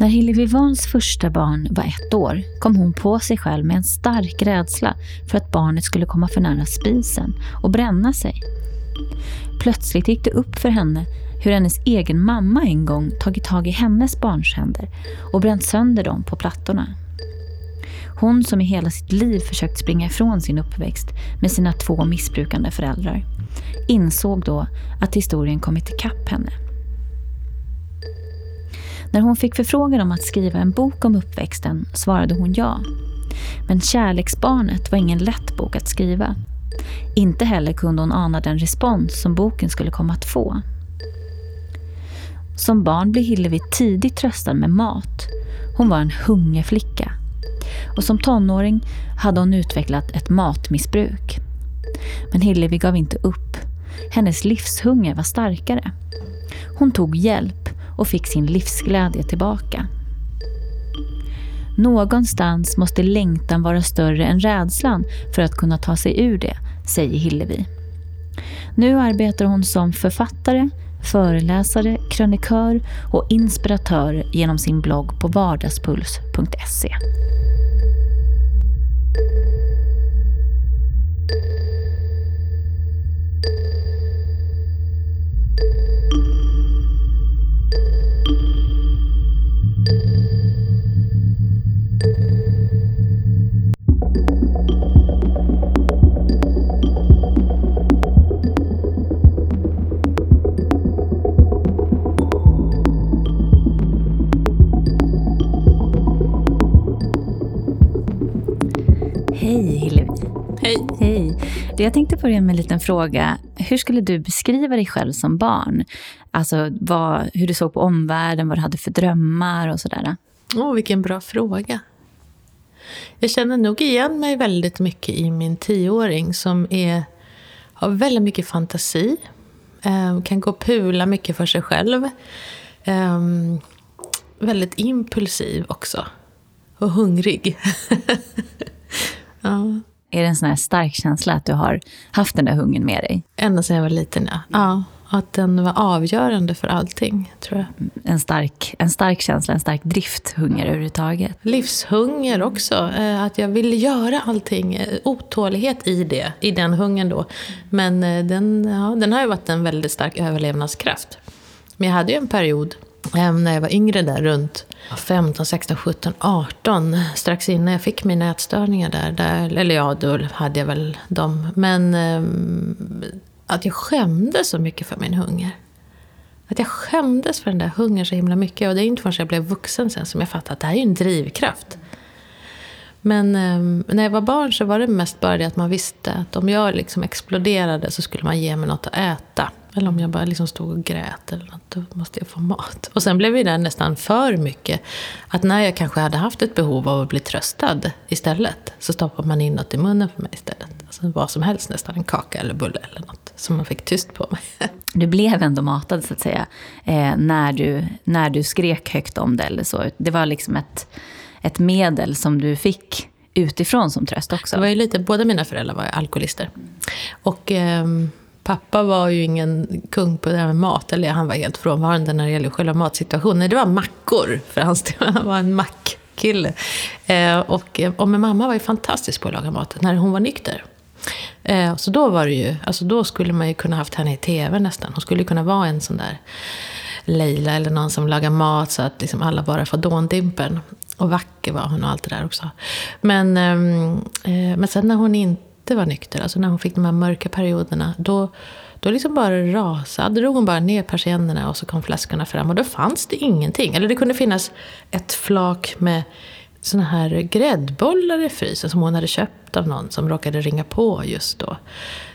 När Hillevi Vans första barn var ett år kom hon på sig själv med en stark rädsla för att barnet skulle komma för nära spisen och bränna sig. Plötsligt gick det upp för henne hur hennes egen mamma en gång tagit tag i hennes barns händer och bränt sönder dem på plattorna. Hon som i hela sitt liv försökt springa ifrån sin uppväxt med sina två missbrukande föräldrar insåg då att historien kommit ikapp henne. När hon fick förfrågan om att skriva en bok om uppväxten svarade hon ja. Men Kärleksbarnet var ingen lätt bok att skriva. Inte heller kunde hon ana den respons som boken skulle komma att få. Som barn blev Hillevi tidigt tröstad med mat. Hon var en hungerflicka. Och som tonåring hade hon utvecklat ett matmissbruk. Men Hillevi gav inte upp. Hennes livshunger var starkare. Hon tog hjälp och fick sin livsglädje tillbaka. Någonstans måste längtan vara större än rädslan för att kunna ta sig ur det, säger Hillevi. Nu arbetar hon som författare, föreläsare, krönikör och inspiratör genom sin blogg på vardagspuls.se. Jag tänkte börja med en liten fråga. Hur skulle du beskriva dig själv som barn? Alltså vad, hur du såg på omvärlden, vad du hade för drömmar och sådär. Åh, oh, vilken bra fråga. Jag känner nog igen mig väldigt mycket i min tioåring som är, har väldigt mycket fantasi. Eh, kan gå och pula mycket för sig själv. Ehm, väldigt impulsiv också. Och hungrig. ja. Är det en sån här stark känsla att du har haft den där hungern med dig? Ända sedan jag var liten, ja. ja. Att den var avgörande för allting, tror jag. En stark, en stark känsla, en stark drifthunger överhuvudtaget. Livshunger också. Eh, att jag ville göra allting. Eh, otålighet i det, i den hungern då. Men eh, den, ja, den har ju varit en väldigt stark överlevnadskraft. Men jag hade ju en period Ehm, när jag var yngre där runt 15, 16, 17, 18. Strax innan jag fick mina ätstörningar där. där eller ja, då hade jag väl dem. Men ehm, att jag skämdes så mycket för min hunger. Att jag skämdes för den där hungern så himla mycket. Och det är inte förrän jag blev vuxen sen som jag fattade att det här är en drivkraft. Men eh, när jag var barn så var det mest bara det att man visste att om jag liksom exploderade så skulle man ge mig något att äta. Eller om jag bara liksom stod och grät eller något, då måste jag få mat. Och sen blev det nästan för mycket. Att när jag kanske hade haft ett behov av att bli tröstad istället, så stoppade man in något i munnen för mig istället. Alltså vad som helst nästan, en kaka eller bulle eller något. Så man fick tyst på mig. Du blev ändå matad så att säga, eh, när, du, när du skrek högt om det eller så. Det var liksom ett, ett medel som du fick utifrån som tröst också. Det var ju lite, båda mina föräldrar var alkoholister. Och... Eh, Pappa var ju ingen kung på det här med mat, eller han var helt frånvarande när det gäller själva matsituationen. Det var mackor för hans del, han var en mackkille. Eh, och, och min mamma var ju fantastisk på att laga mat när hon var nykter. Eh, så då var det ju, alltså då skulle man ju kunna haft henne i tv nästan. Hon skulle kunna vara en sån där Leila eller någon som lagar mat så att liksom alla bara får dåndimpen. Och vacker var hon och allt det där också. Men, ehm, eh, men sen när hon inte inte var nykter, alltså när hon fick de här mörka perioderna, då, då liksom bara rasade, drog hon bara ner persiennerna och så kom flaskorna fram och då fanns det ingenting. Eller det kunde finnas ett flak med såna här gräddbollar i frysen som hon hade köpt av någon som råkade ringa på just då.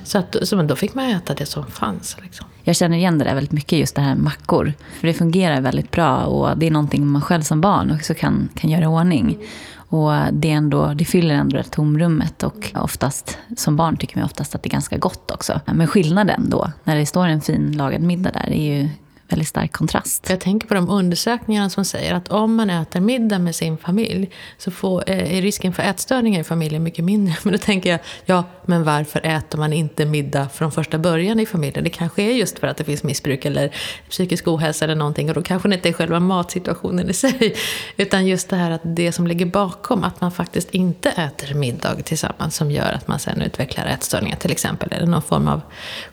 Så, att, så då fick man äta det som fanns. Liksom. Jag känner igen det där väldigt mycket, just det här mackor. För det fungerar väldigt bra och det är någonting man själv som barn också kan, kan göra i ordning. Och det, ändå, det fyller ändå det tomrummet och oftast, som barn tycker man oftast att det är ganska gott också. Men skillnaden då, när det står en fin lagad middag där, är ju väldigt stark kontrast. Jag tänker på de undersökningarna som säger att om man äter middag med sin familj så får, eh, är risken för ätstörningar i familjen mycket mindre. Men då tänker jag, ja, men varför äter man inte middag från första början i familjen? Det kanske är just för att det finns missbruk eller psykisk ohälsa eller någonting. Och då kanske det inte är själva matsituationen i sig. Utan just det här att det som ligger bakom, att man faktiskt inte äter middag tillsammans som gör att man sen utvecklar ätstörningar till exempel. Eller någon form av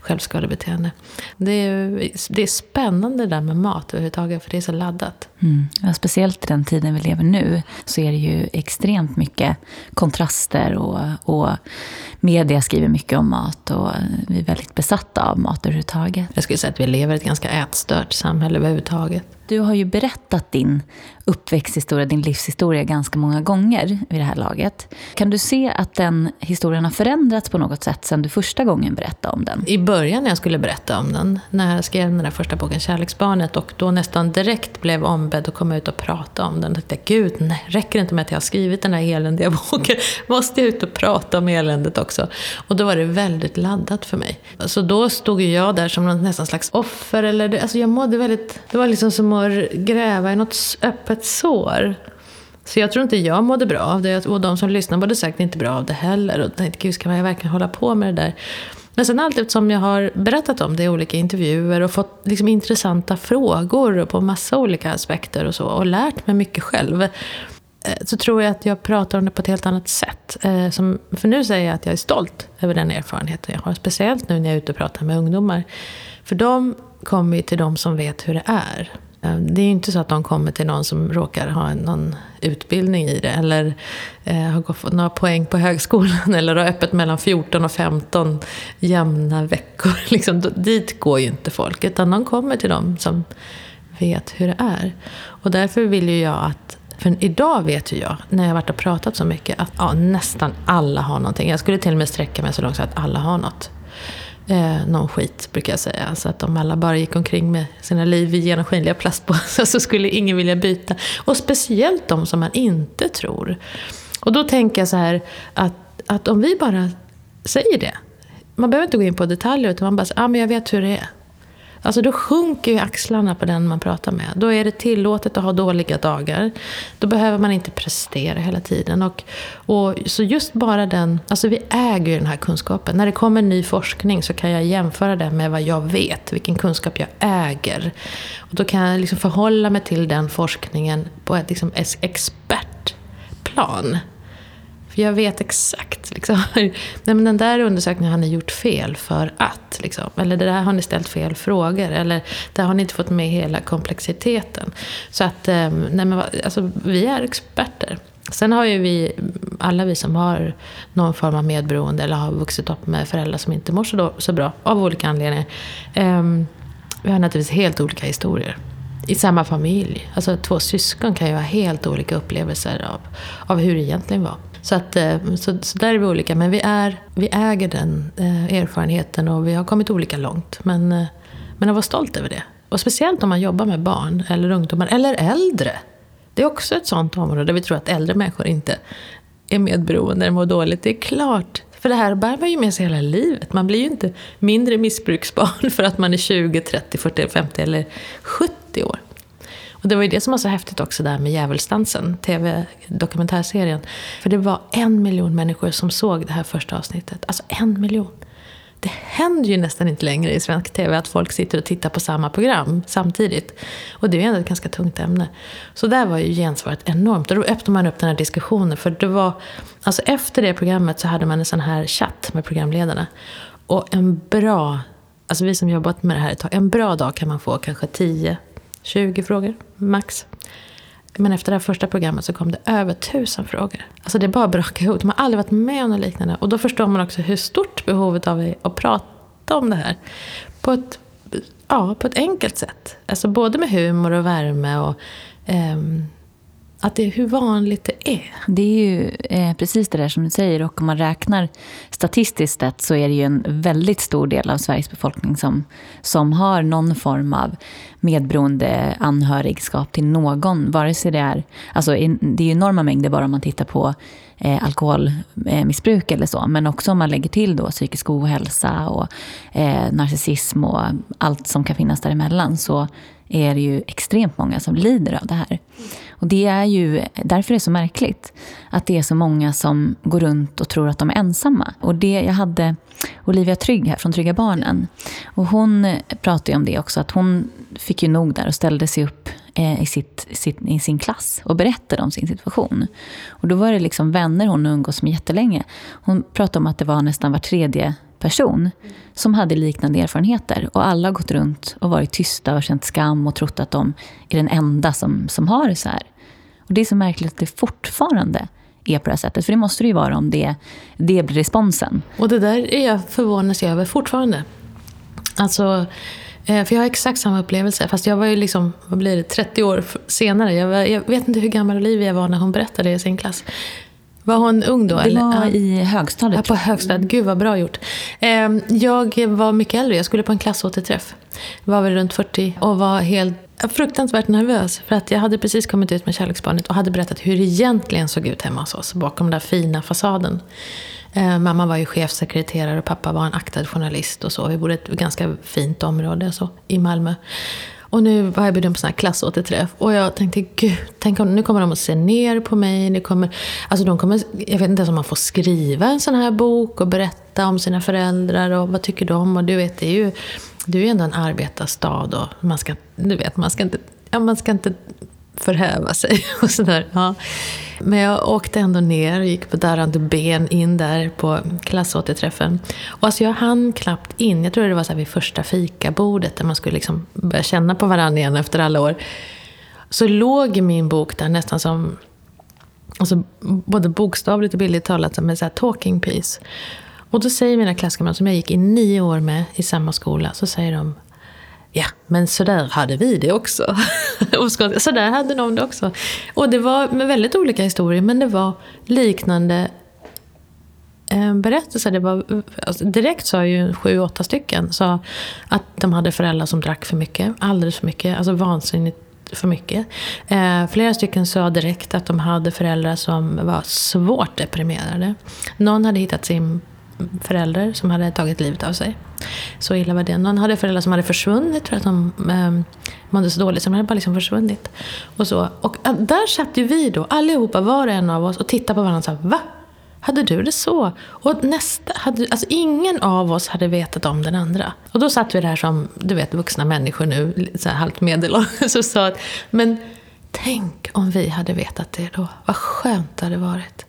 självskadebeteende. Det är, det är spännande det där med mat överhuvudtaget, för det är så laddat. Mm. Ja, speciellt i den tiden vi lever nu så är det ju extremt mycket kontraster och, och media skriver mycket om mat och vi är väldigt besatta av mat överhuvudtaget. Jag skulle säga att vi lever i ett ganska ätstört samhälle överhuvudtaget. Du har ju berättat din uppväxthistoria, din livshistoria ganska många gånger vid det här laget. Kan du se att den historien har förändrats på något sätt sedan du första gången berättade om den? I början när jag skulle berätta om den, när jag skrev den där första boken Kärleksbarnet och då nästan direkt blev ombedd att komma ut och prata om den. Då tänkte jag, gud, nej, räcker det inte med att jag har skrivit den här eländiga boken? Måste jag ut och prata om eländet också? Och då var det väldigt laddat för mig. Så då stod jag där som någon nästan slags offer. Eller det, alltså jag mådde väldigt, det var liksom som att gräva i något öppet sår. Så jag tror inte jag mådde bra av det. Och de som lyssnar mådde säkert inte bra av det heller. Och tänkte, gud, ska man verkligen hålla på med det där? Men sen allt eftersom jag har berättat om det i olika intervjuer och fått liksom intressanta frågor på massa olika aspekter och så och lärt mig mycket själv eh, så tror jag att jag pratar om det på ett helt annat sätt. Eh, som, för nu säger jag att jag är stolt över den erfarenheten jag har. Speciellt nu när jag är ute och pratar med ungdomar. För de kommer ju till de som vet hur det är. Eh, det är ju inte så att de kommer till någon som råkar ha någon utbildning i det. Eller eh, har fått några poäng på högskolan. Eller har öppet mellan 14 och 15 jämna veckor. Liksom, dit går ju inte folk. Utan de kommer till dem som vet hur det är. Och därför vill ju jag att för idag vet ju jag, när jag varit och pratat så mycket, att ja, nästan alla har någonting. Jag skulle till och med sträcka mig så långt så att alla har något eh, någon skit, brukar jag säga. Så att om alla bara gick omkring med sina liv i genomskinliga plastpåsar så skulle ingen vilja byta. Och speciellt de som man inte tror. Och då tänker jag så här, att, att om vi bara säger det. Man behöver inte gå in på detaljer, utan man bara säger, ah, men jag vet hur det är. Alltså då sjunker ju axlarna på den man pratar med. Då är det tillåtet att ha dåliga dagar. Då behöver man inte prestera hela tiden. Och, och, så just bara den, alltså vi äger ju den här kunskapen. När det kommer ny forskning så kan jag jämföra det med vad jag vet, vilken kunskap jag äger. Och då kan jag liksom förhålla mig till den forskningen på ett liksom expertplan. För jag vet exakt. Liksom. Nej, men den där undersökningen har ni gjort fel för att. Liksom. Eller det där har ni ställt fel frågor. Eller där har ni inte fått med hela komplexiteten. Så att ehm, nej, men, alltså, vi är experter. Sen har ju vi, alla vi som har någon form av medberoende eller har vuxit upp med föräldrar som inte mår så, då, så bra, av olika anledningar. Um, vi har naturligtvis helt olika historier. I samma familj. Alltså två syskon kan ju ha helt olika upplevelser av, av hur det egentligen var. Så, att, eh, så, så, där är vi olika. Men vi, är, vi äger den eh, erfarenheten och vi har kommit olika långt. Men, eh, men att vara stolt över det. Och speciellt om man jobbar med barn eller ungdomar eller äldre. Det är också ett sånt område där vi tror att äldre människor inte är medberoende eller mår dåligt. Det är klart. För det här bär man ju med sig hela livet. Man blir ju inte mindre missbruksbarn för att man är 20, 30, 40, 50 eller 70 år. Och det var ju det som var så häftigt också där med Djävulsdansen, tv-dokumentärserien. För det var en miljon människor som såg det här första avsnittet. Alltså en miljon. Det händer ju nästan inte längre i svensk tv att folk sitter och tittar på samma program samtidigt. Och det är ju ändå ett ganska tungt ämne. Så där var ju gensvaret enormt. Och då öppnade man upp den här diskussionen. För det var, alltså efter det programmet så hade man en sån här chatt med programledarna. Och en bra, alltså vi som jobbat med det här ett tag, en bra dag kan man få kanske 10 20 frågor, max. Men efter det här första programmet så kom det över tusen frågor. Alltså det bara brakade ihop. De har aldrig varit med om något liknande. Och då förstår man också hur stort behovet av är att prata om det här. På ett, ja, på ett enkelt sätt. Alltså både med humor och värme och... Um, att det är hur vanligt det är. Det är ju eh, precis det där som du säger. Och om man räknar statistiskt sett så är det ju en väldigt stor del av Sveriges befolkning som, som har någon form av medberoende anhörigskap till någon. Vare sig det är... Alltså, det är ju enorma mängder bara om man tittar på eh, alkoholmissbruk eh, eller så. Men också om man lägger till då psykisk ohälsa och eh, narcissism och allt som kan finnas däremellan så är det ju extremt många som lider av det här. Och det är ju därför det är så märkligt att det är så många som går runt och tror att de är ensamma. Och det, jag hade Olivia Trygg här från Trygga Barnen. Och hon pratade om det också, att hon fick ju nog där och ställde sig upp eh, i, sitt, sitt, i sin klass och berättade om sin situation. Och då var det liksom vänner hon umgås med jättelänge. Hon pratade om att det var nästan var tredje person som hade liknande erfarenheter. Och alla har gått runt och varit tysta och känt skam och trott att de är den enda som, som har det så här. Och det är så märkligt att det fortfarande är på det här sättet. För det måste det ju vara om det, det blir responsen. Och det där är jag förvånad över fortfarande. Alltså, eh, för jag har exakt samma upplevelse. Fast jag var ju liksom, vad blir det, 30 år senare. Jag, var, jag vet inte hur gammal Olivia var när hon berättade det i sin klass. Var hon ung då? Det eller? var i högstadiet. Ja, på högstadiet. Gud vad bra gjort. Ehm, jag var mycket äldre. Jag skulle på en klassåterträff. Jag var väl runt 40 och var helt fruktansvärt nervös. För att jag hade precis kommit ut med kärleksbarnet och hade berättat hur det egentligen såg ut hemma hos oss. Bakom den där fina fasaden. Ehm, mamma var ju chefsekreterare och pappa var en aktad journalist och så. Vi bodde i ett ganska fint område så, i Malmö. Och nu var jag bjuden på sån här klassåterträff. Och jag tänkte, gud, tänk om, nu kommer de att se ner på mig. Nu kommer, alltså de kommer, jag vet inte ens om man får skriva en sån här bok och berätta om sina föräldrar och vad tycker de? Och du vet, det är ju, det är ju ändå en arbetarstad och man ska, du vet, man ska inte, ja, man ska inte förhäva sig och sådär. Ja. Men jag åkte ändå ner och gick på darrande ben in där på klassåterträffen. Och alltså jag hann knappt in, jag tror det var så vid första fikabordet där man skulle liksom börja känna på varandra igen efter alla år. Så låg min bok där nästan som, alltså både bokstavligt och bildligt talat, som en så talking piece. Och då säger mina klasskamrater, som jag gick i nio år med i samma skola, så säger de Ja, men sådär hade vi det också. sådär hade de det också. Och det var med väldigt olika historier, men det var liknande eh, berättelser. Det var, alltså direkt sa ju sju, åtta stycken sa att de hade föräldrar som drack för mycket, alldeles för mycket, alltså vansinnigt för mycket. Eh, flera stycken sa direkt att de hade föräldrar som var svårt deprimerade. Någon hade hittat sin förälder som hade tagit livet av sig. Så illa var det. Någon hade föräldrar som hade försvunnit för att de eh, mådde så dåligt, så de hade bara liksom försvunnit. Och, så. och äh, där satt ju vi då, allihopa, var och en av oss, och tittade på varandra och sa Va? Hade du det så? Och nästa, hade, alltså ingen av oss hade vetat om den andra. Och då satt vi där som, du vet, vuxna människor nu, så här halvt medelålders, och sa att Men tänk om vi hade vetat det då. Vad skönt det hade varit.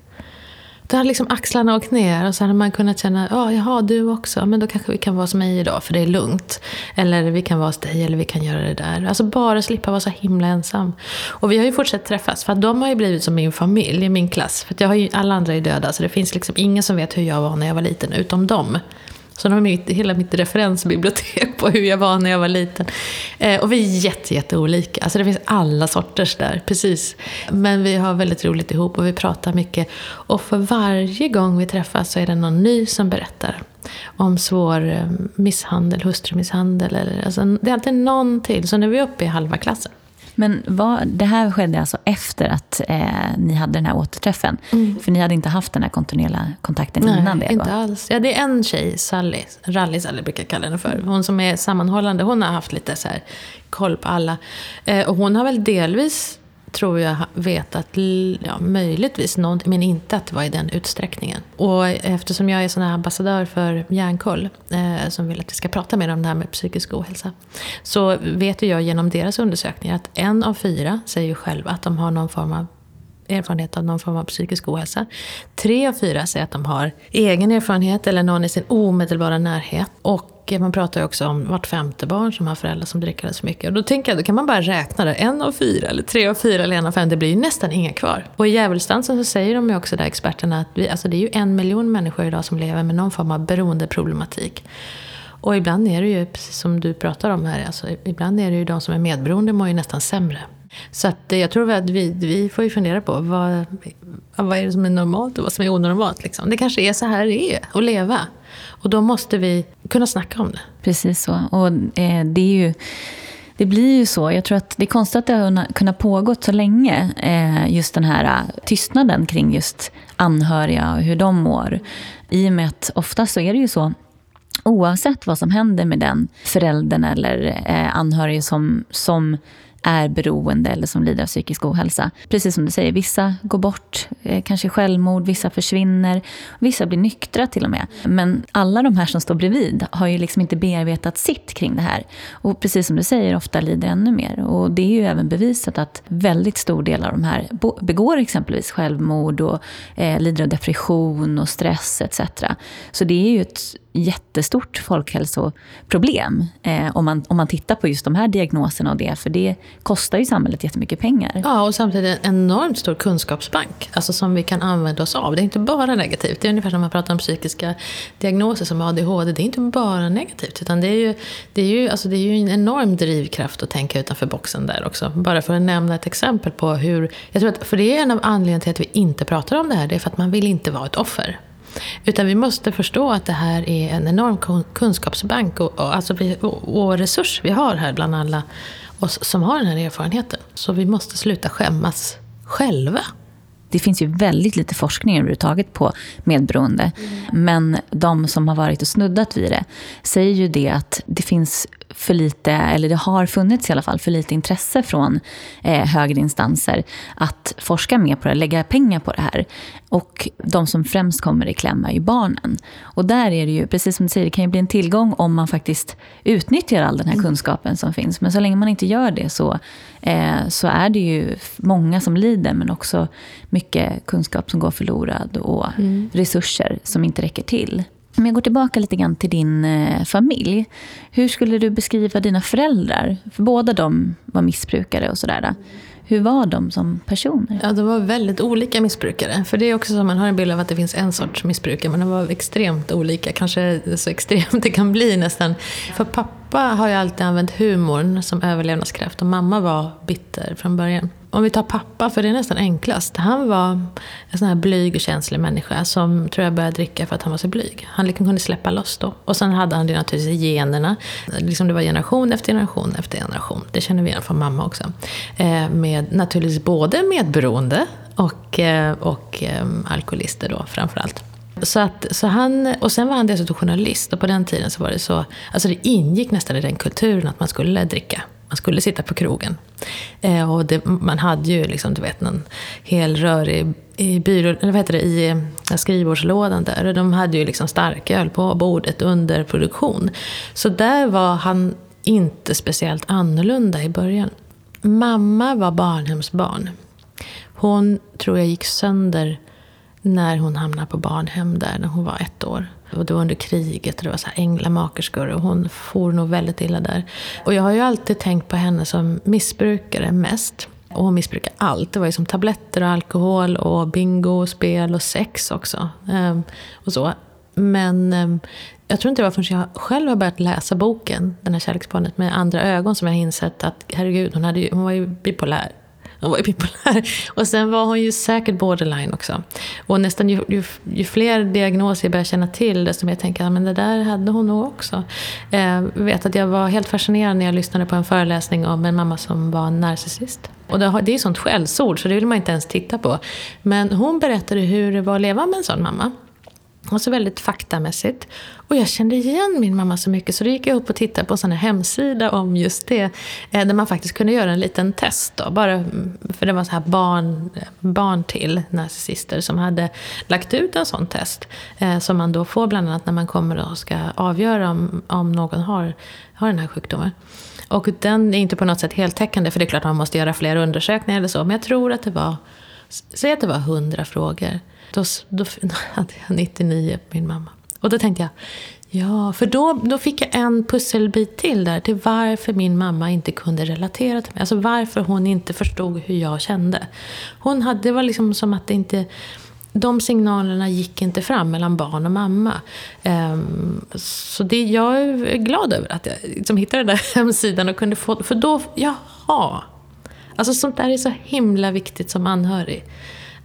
Då hade liksom axlarna åkt ner och så hade man kunnat känna, ja, jaha, du också, men då kanske vi kan vara som mig idag, för det är lugnt. Eller vi kan vara hos dig, eller vi kan göra det där. Alltså bara slippa vara så himla ensam. Och vi har ju fortsatt träffas, för att de har ju blivit som min familj, min klass. För jag har ju, alla andra är döda, så det finns liksom ingen som vet hur jag var när jag var liten, utom dem. Så de har mitt, hela mitt referensbibliotek på hur jag var när jag var liten. Eh, och vi är jätte, jätte olika. Alltså det finns alla sorters där, precis. Men vi har väldigt roligt ihop och vi pratar mycket. Och för varje gång vi träffas så är det någon ny som berättar om svår eh, misshandel, hustrumisshandel. Eller, alltså, det är alltid någon till. Så nu är vi uppe i halva klassen. Men vad, det här skedde alltså efter att eh, ni hade den här återträffen? Mm. För ni hade inte haft den här kontinuerliga kontakten Nej, innan det? inte va? alls. Ja, det är en tjej, Sally, Rally-Sally brukar jag kalla henne för. Hon som är sammanhållande, hon har haft lite så här koll på alla. Eh, och hon har väl delvis tror jag vet att, ja, möjligtvis någonting, men inte att det var i den utsträckningen. Och eftersom jag är sån här ambassadör för Hjärnkoll, eh, som vill att vi ska prata mer om det här med psykisk ohälsa, så vet ju jag genom deras undersökningar att en av fyra säger ju själva att de har någon form av erfarenhet av någon form av psykisk ohälsa. Tre av fyra säger att de har egen erfarenhet eller någon i sin omedelbara närhet. Och man pratar ju också om vart femte barn som har föräldrar som dricker alldeles för mycket. Och då tänker jag, då kan man bara räkna det. En av fyra, eller tre av fyra, eller en av fem. Det blir ju nästan inga kvar. Och i djävulsdansen så säger de ju också där experterna att vi, alltså det är ju en miljon människor idag som lever med någon form av beroendeproblematik. Och ibland är det ju, precis som du pratar om här, alltså, ibland är det ju de som är medberoende mår ju nästan sämre. Så att eh, jag tror att vi, vi får ju fundera på vad, vad är det som är normalt och vad som är onormalt. Liksom. Det kanske är så här det är att leva. Och då måste vi kunna snacka om det. Precis så. Och eh, det är ju... Det blir ju så. Jag tror att det är konstigt att det har kunnat pågått så länge. Eh, just den här eh, tystnaden kring just anhöriga och hur de mår. I och med att ofta så är det ju så oavsett vad som händer med den föräldern eller anhörig som, som är beroende eller som lider av psykisk ohälsa. Precis som du säger, vissa går bort, eh, kanske självmord, vissa försvinner, vissa blir nyktra till och med. Men alla de här som står bredvid har ju liksom inte bearbetat sitt kring det här. Och precis som du säger, ofta lider ännu mer. Och det är ju även bevisat att väldigt stor del av de här begår exempelvis självmord och eh, lider av depression och stress etc. Så det är ju ett jättestort folkhälsoproblem eh, om, man, om man tittar på just de här diagnoserna och det. För det kostar ju samhället jättemycket pengar. Ja, och samtidigt en enormt stor kunskapsbank alltså som vi kan använda oss av. Det är inte bara negativt. Det är ungefär som man pratar om psykiska diagnoser som ADHD. Det är inte bara negativt. Utan det är ju, det är ju, alltså det är ju en enorm drivkraft att tänka utanför boxen där också. Bara för att nämna ett exempel på hur... Jag tror att, för det är en av anledningarna till att vi inte pratar om det här. Det är för att man vill inte vara ett offer. Utan vi måste förstå att det här är en enorm kunskapsbank och, och, alltså vi, och, och resurs vi har här bland alla oss som har den här erfarenheten. Så vi måste sluta skämmas själva. Det finns ju väldigt lite forskning överhuvudtaget på medberoende. Mm. Men de som har varit och snuddat vid det säger ju det att det finns för lite, eller det har funnits i alla fall, för lite intresse från eh, högre instanser att forska mer på det, lägga pengar på det här. Och de som främst kommer i kläm är ju barnen. Och där är det ju, precis som du säger, det kan ju bli en tillgång om man faktiskt utnyttjar all den här mm. kunskapen som finns. Men så länge man inte gör det så, eh, så är det ju många som lider, men också mycket kunskap som går förlorad och mm. resurser som inte räcker till. Om jag går tillbaka lite grann till din eh, familj. Hur skulle du beskriva dina föräldrar? För båda de var missbrukare och sådär. Hur var de som personer? Ja, de var väldigt olika missbrukare. För det är också så man har en bild av att det finns en sorts missbrukare, men de var extremt olika. Kanske så extremt det kan bli nästan. För pappa har ju alltid använt humorn som överlevnadskraft och mamma var bitter från början om vi tar pappa, för det är nästan enklast. Han var en sån här blyg och känslig människa som tror jag började dricka för att han var så blyg. Han liksom kunde släppa loss då. Och sen hade han det naturligtvis i generna. Liksom det var generation efter generation efter generation. Det känner vi igen från mamma också. Eh, med naturligtvis både medberoende och, eh, och eh, alkoholister då framförallt. Så att, så han, och sen var han dessutom journalist och på den tiden så var det så, alltså det ingick nästan i den kulturen att man skulle dricka. Man skulle sitta på krogen. Eh, och det, man hade ju liksom, du vet, en hel rör i, i, byrå, eller vad heter det, i skrivbordslådan där. Och de hade ju liksom starköl på bordet under produktion. Så där var han inte speciellt annorlunda i början. Mamma var barnhemsbarn. Hon tror jag gick sönder när hon hamnade på barnhem där när hon var ett år. Och det var under kriget och det var så här änglamakerskor och hon for nog väldigt illa där. Och jag har ju alltid tänkt på henne som missbrukare mest. Och hon missbrukade allt. Det var ju som tabletter och alkohol och bingo, och spel och sex också. Ehm, och så. Men ehm, jag tror inte det var förrän jag själv har börjat läsa boken, den här kärleksbarnet, med andra ögon som jag insett att herregud, hon, hade ju, hon var ju bipolär. Hon var ju bipolär. Och sen var hon ju säkert borderline också. Och nästan ju, ju, ju fler diagnoser jag börjar känna till, desto mer tänker jag men det där hade hon nog också. Jag eh, vet att jag var helt fascinerad när jag lyssnade på en föreläsning om en mamma som var narcissist. Och det, är ju sånt skällsord så det vill man inte ens titta på. Men hon berättade hur det var att leva med en sån mamma. Och så väldigt faktamässigt. Och jag kände igen min mamma så mycket så då gick jag upp och tittade på en hemsida om just det. Eh, där man faktiskt kunde göra en liten test då. Bara, mm, för det var så här barn, barn till narcissister som hade lagt ut en sån test. Eh, som man då får bland annat när man kommer och ska avgöra om, om någon har, har den här sjukdomen. Och den är inte på något sätt heltäckande för det är klart att man måste göra fler undersökningar eller så. Men jag tror att det var, säg att det var 100 frågor. Då, då hade jag 99 på min mamma. Och då tänkte jag, ja, för då, då fick jag en pusselbit till där till varför min mamma inte kunde relatera till mig. Alltså varför hon inte förstod hur jag kände. Hon hade, det var liksom som att det inte de signalerna gick inte fram mellan barn och mamma. Um, så det, jag är glad över att jag liksom hittade den där hemsidan och kunde få, för då, jaha. Alltså sånt där är så himla viktigt som anhörig.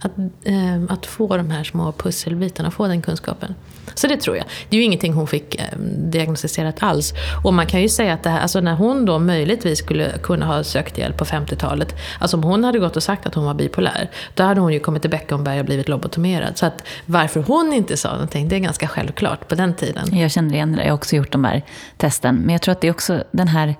Att, eh, att få de här små pusselbitarna, få den kunskapen. Så det tror jag. Det är ju ingenting hon fick eh, diagnostiserat alls. Och man kan ju säga att det här, alltså när hon då möjligtvis skulle kunna ha sökt hjälp på 50-talet. Alltså om hon hade gått och sagt att hon var bipolär. Då hade hon ju kommit till Beckomberg och blivit lobotomerad. Så att varför hon inte sa någonting, det är ganska självklart på den tiden. Jag känner igen det, jag har också gjort de här testen. Men jag tror att det är också den här,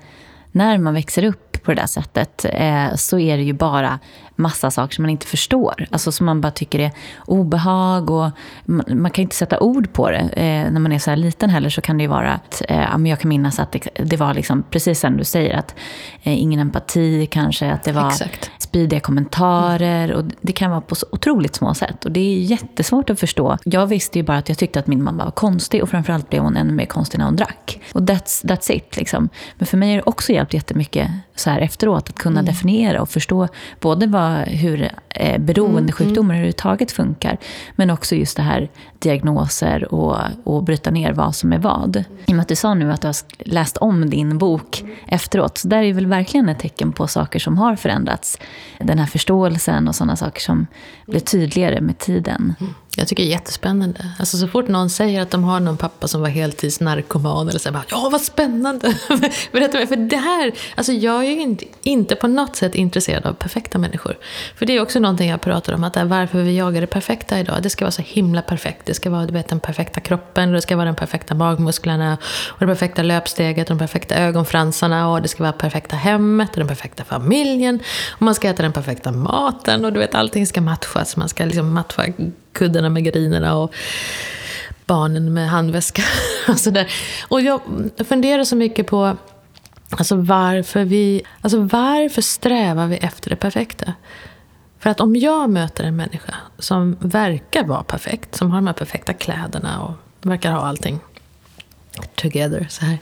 när man växer upp på det där sättet eh, så är det ju bara massa saker som man inte förstår. Alltså som man bara tycker är obehag och man, man kan inte sätta ord på det. Eh, när man är så här liten heller så kan det ju vara att, eh, jag kan minnas att det, det var liksom precis som du säger, att eh, ingen empati kanske, att det var Exakt spydiga kommentarer och det kan vara på så otroligt små sätt. Och det är jättesvårt att förstå. Jag visste ju bara att jag tyckte att min mamma var konstig och framförallt blev hon ännu mer konstig när hon drack. Och that's, that's it liksom. Men för mig har det också hjälpt jättemycket så här efteråt att kunna mm. definiera och förstå både vad hur eh, beroendesjukdomar mm, överhuvudtaget funkar. Men också just det här diagnoser och, och bryta ner vad som är vad. I och med att du sa nu att du har läst om din bok efteråt. Så där är väl verkligen ett tecken på saker som har förändrats. Den här förståelsen och sådana saker som blir tydligare med tiden. Mm. Jag tycker det är jättespännande. Alltså så fort någon säger att de har någon pappa som var heltidsnarkoman eller så bara, ja vad spännande! Berätta mig, för det här, alltså jag är ju inte, inte på något sätt intresserad av perfekta människor. För det är också någonting jag pratar om, att det är varför vi jagar det perfekta idag. Det ska vara så himla perfekt. Det ska vara du vet, den perfekta kroppen, det ska vara de perfekta magmusklerna, och det perfekta löpsteget, de perfekta ögonfransarna, och det ska vara perfekta hemmet, och den perfekta familjen. Och man ska äta den perfekta maten, och du vet allting ska matchas. Man ska liksom matcha kuddarna med gardinerna och barnen med handväska. och, sådär. och jag funderar så mycket på alltså varför vi... Alltså varför strävar vi efter det perfekta? För att om jag möter en människa som verkar vara perfekt, som har de här perfekta kläderna och verkar ha allting together. Så här.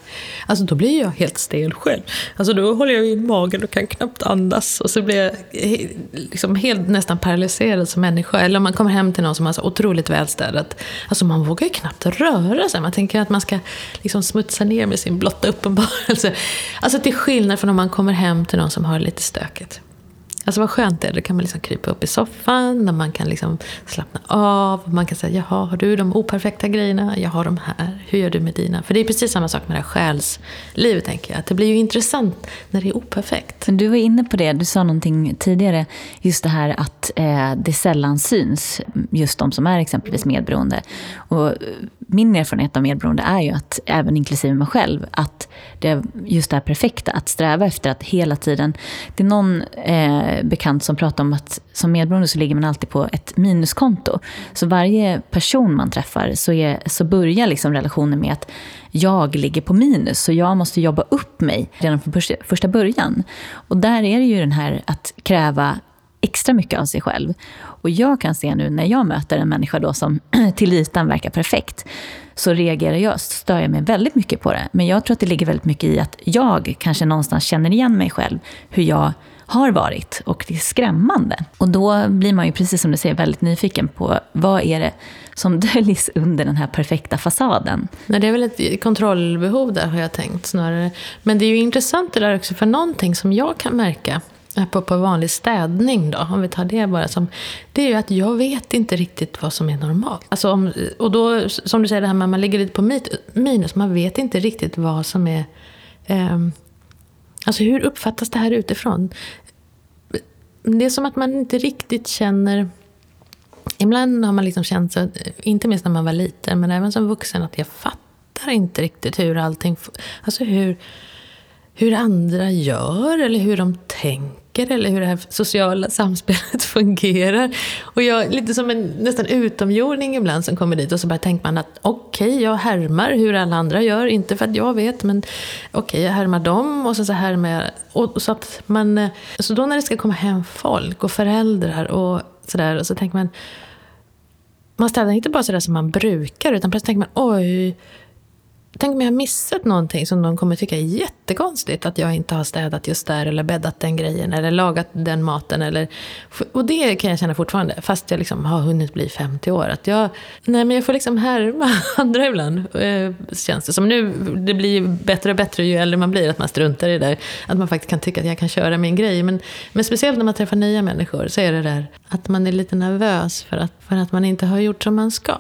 Alltså då blir jag helt stel själv. Alltså då håller jag i magen och kan knappt andas. Och så blir jag liksom helt nästan paralyserad som människa. Eller om man kommer hem till någon som har så otroligt välstädat. Alltså man vågar ju knappt röra sig. Man tänker att man ska liksom smutsa ner med sin blotta uppenbarelse. Alltså till skillnad från om man kommer hem till någon som har lite stökigt. Alltså vad skönt det är. Då kan man liksom krypa upp i soffan, där man kan liksom slappna av. Man kan säga, jaha, har du de operfekta grejerna? Jag har de här. Hur gör du med dina? För det är precis samma sak med det här själslivet, tänker jag. Att det blir ju intressant när det är operfekt. Du var inne på det, du sa någonting tidigare. Just det här att eh, det sällan syns, just de som är exempelvis medberoende. Och eh, min erfarenhet av medberoende är ju att, även inklusive mig själv, att det är just det här perfekta, att sträva efter att hela tiden... Det är någon eh, bekant som pratade om att som medberoende så ligger man alltid på ett minuskonto. Så varje person man träffar så, är, så börjar liksom relationen med att jag ligger på minus, så jag måste jobba upp mig redan från första början. Och där är det ju den här att kräva extra mycket av sig själv. Och jag kan se nu när jag möter en människa då som till ytan verkar perfekt, så reagerar jag, stör jag mig väldigt mycket på det. Men jag tror att det ligger väldigt mycket i att jag kanske någonstans känner igen mig själv, hur jag har varit. Och det är skrämmande. Och då blir man ju, precis som du säger, väldigt nyfiken på vad är det som döljs under den här perfekta fasaden. Nej, det är väl ett kontrollbehov där har jag tänkt snarare. Men det är ju intressant det där också, för någonting som jag kan märka på, på vanlig städning då, om vi tar det bara som, det är ju att jag vet inte riktigt vad som är normalt. Alltså om, och då, som du säger, det här med att man ligger lite på minus, man vet inte riktigt vad som är... Eh, alltså hur uppfattas det här utifrån? Det är som att man inte riktigt känner... Ibland har man liksom känt så, inte minst när man var liten, men även som vuxen, att jag fattar inte riktigt hur allting... Alltså hur, hur andra gör eller hur de tänker funkar eller hur det här sociala samspelet fungerar. Och jag lite som en nästan utomjording ibland som kommer dit och så bara tänker man att okej, okay, jag härmar hur alla andra gör, inte för att jag vet, men okej, okay, jag härmar dem och så, så härmar jag. Och, så, att man, eh, så då när det ska komma hem folk och föräldrar och sådär, så tänker man man städar inte bara sådär som man brukar, utan plötsligt tänker man oj, Tänk om jag har missat någonting som de kommer tycka är jättekonstigt. Att jag inte har städat just där eller bäddat den grejen eller lagat den maten. Eller, och det kan jag känna fortfarande, fast jag liksom har hunnit bli 50 år. Att jag, nej, men jag får liksom härma andra ibland, eh, känns det som. Nu, det blir ju bättre och bättre ju äldre man blir, att man struntar i det där. Att man faktiskt kan tycka att jag kan köra min grej. Men, men speciellt när man träffar nya människor så är det där att man är lite nervös för att, för att man inte har gjort som man ska.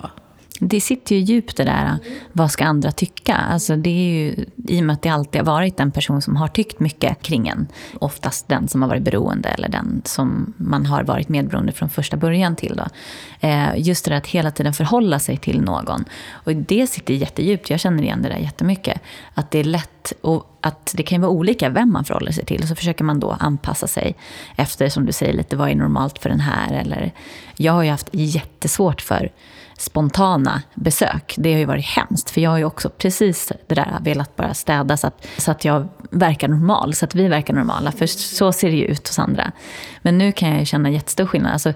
Det sitter ju djupt det där, vad ska andra tycka? Alltså det är ju, I och med att det alltid har varit en person som har tyckt mycket kring en. Oftast den som har varit beroende eller den som man har varit medberoende från första början till. Då. Eh, just det där att hela tiden förhålla sig till någon. Och det sitter jättedjupt, jag känner igen det där jättemycket. Att det är lätt och att det kan vara olika vem man förhåller sig till. Och så försöker man då anpassa sig efter, som du säger, lite vad är normalt för den här. Eller, jag har ju haft jättesvårt för spontana besök. Det har ju varit hemskt, för jag har ju också precis det där velat bara städa så att, så att jag verkar normal, så att vi verkar normala. För så ser det ju ut hos andra. Men nu kan jag ju känna jättestor skillnad. Alltså,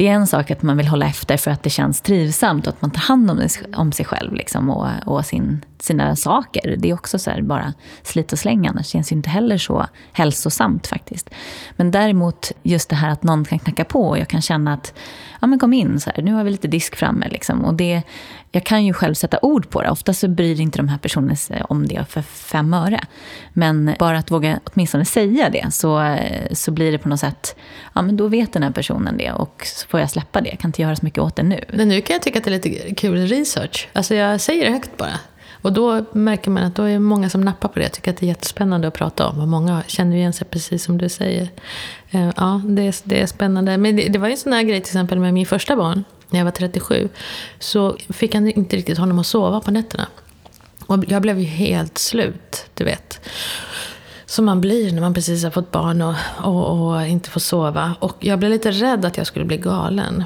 det är en sak att man vill hålla efter för att det känns trivsamt och att man tar hand om, om sig själv liksom, och, och sin, sina saker. Det är också så här, bara slit och släng annars känns ju inte heller så hälsosamt faktiskt. Men däremot just det här att någon kan knacka på och jag kan känna att ja men kom in, så här, nu har vi lite disk framme. Liksom. Och det, jag kan ju själv sätta ord på det. Ofta så bryr inte de här personerna sig om det för fem öre. Men bara att våga åtminstone säga det så, så blir det på något sätt, ja men då vet den här personen det och så får jag släppa det. Jag kan inte göra så mycket åt det nu. Men nu kan jag tycka att det är lite kul research. Alltså jag säger det högt bara. Och då märker man att då är många som nappar på det. Jag tycker att det är jättespännande att prata om. Och många känner igen sig precis som du säger. Eh, ja, det är, det är spännande. Men det, det var ju en sån här grej till exempel med min första barn. När jag var 37 så fick jag inte riktigt honom att sova på nätterna. Och jag blev ju helt slut, du vet. Som man blir när man precis har fått barn och, och, och inte får sova. Och jag blev lite rädd att jag skulle bli galen.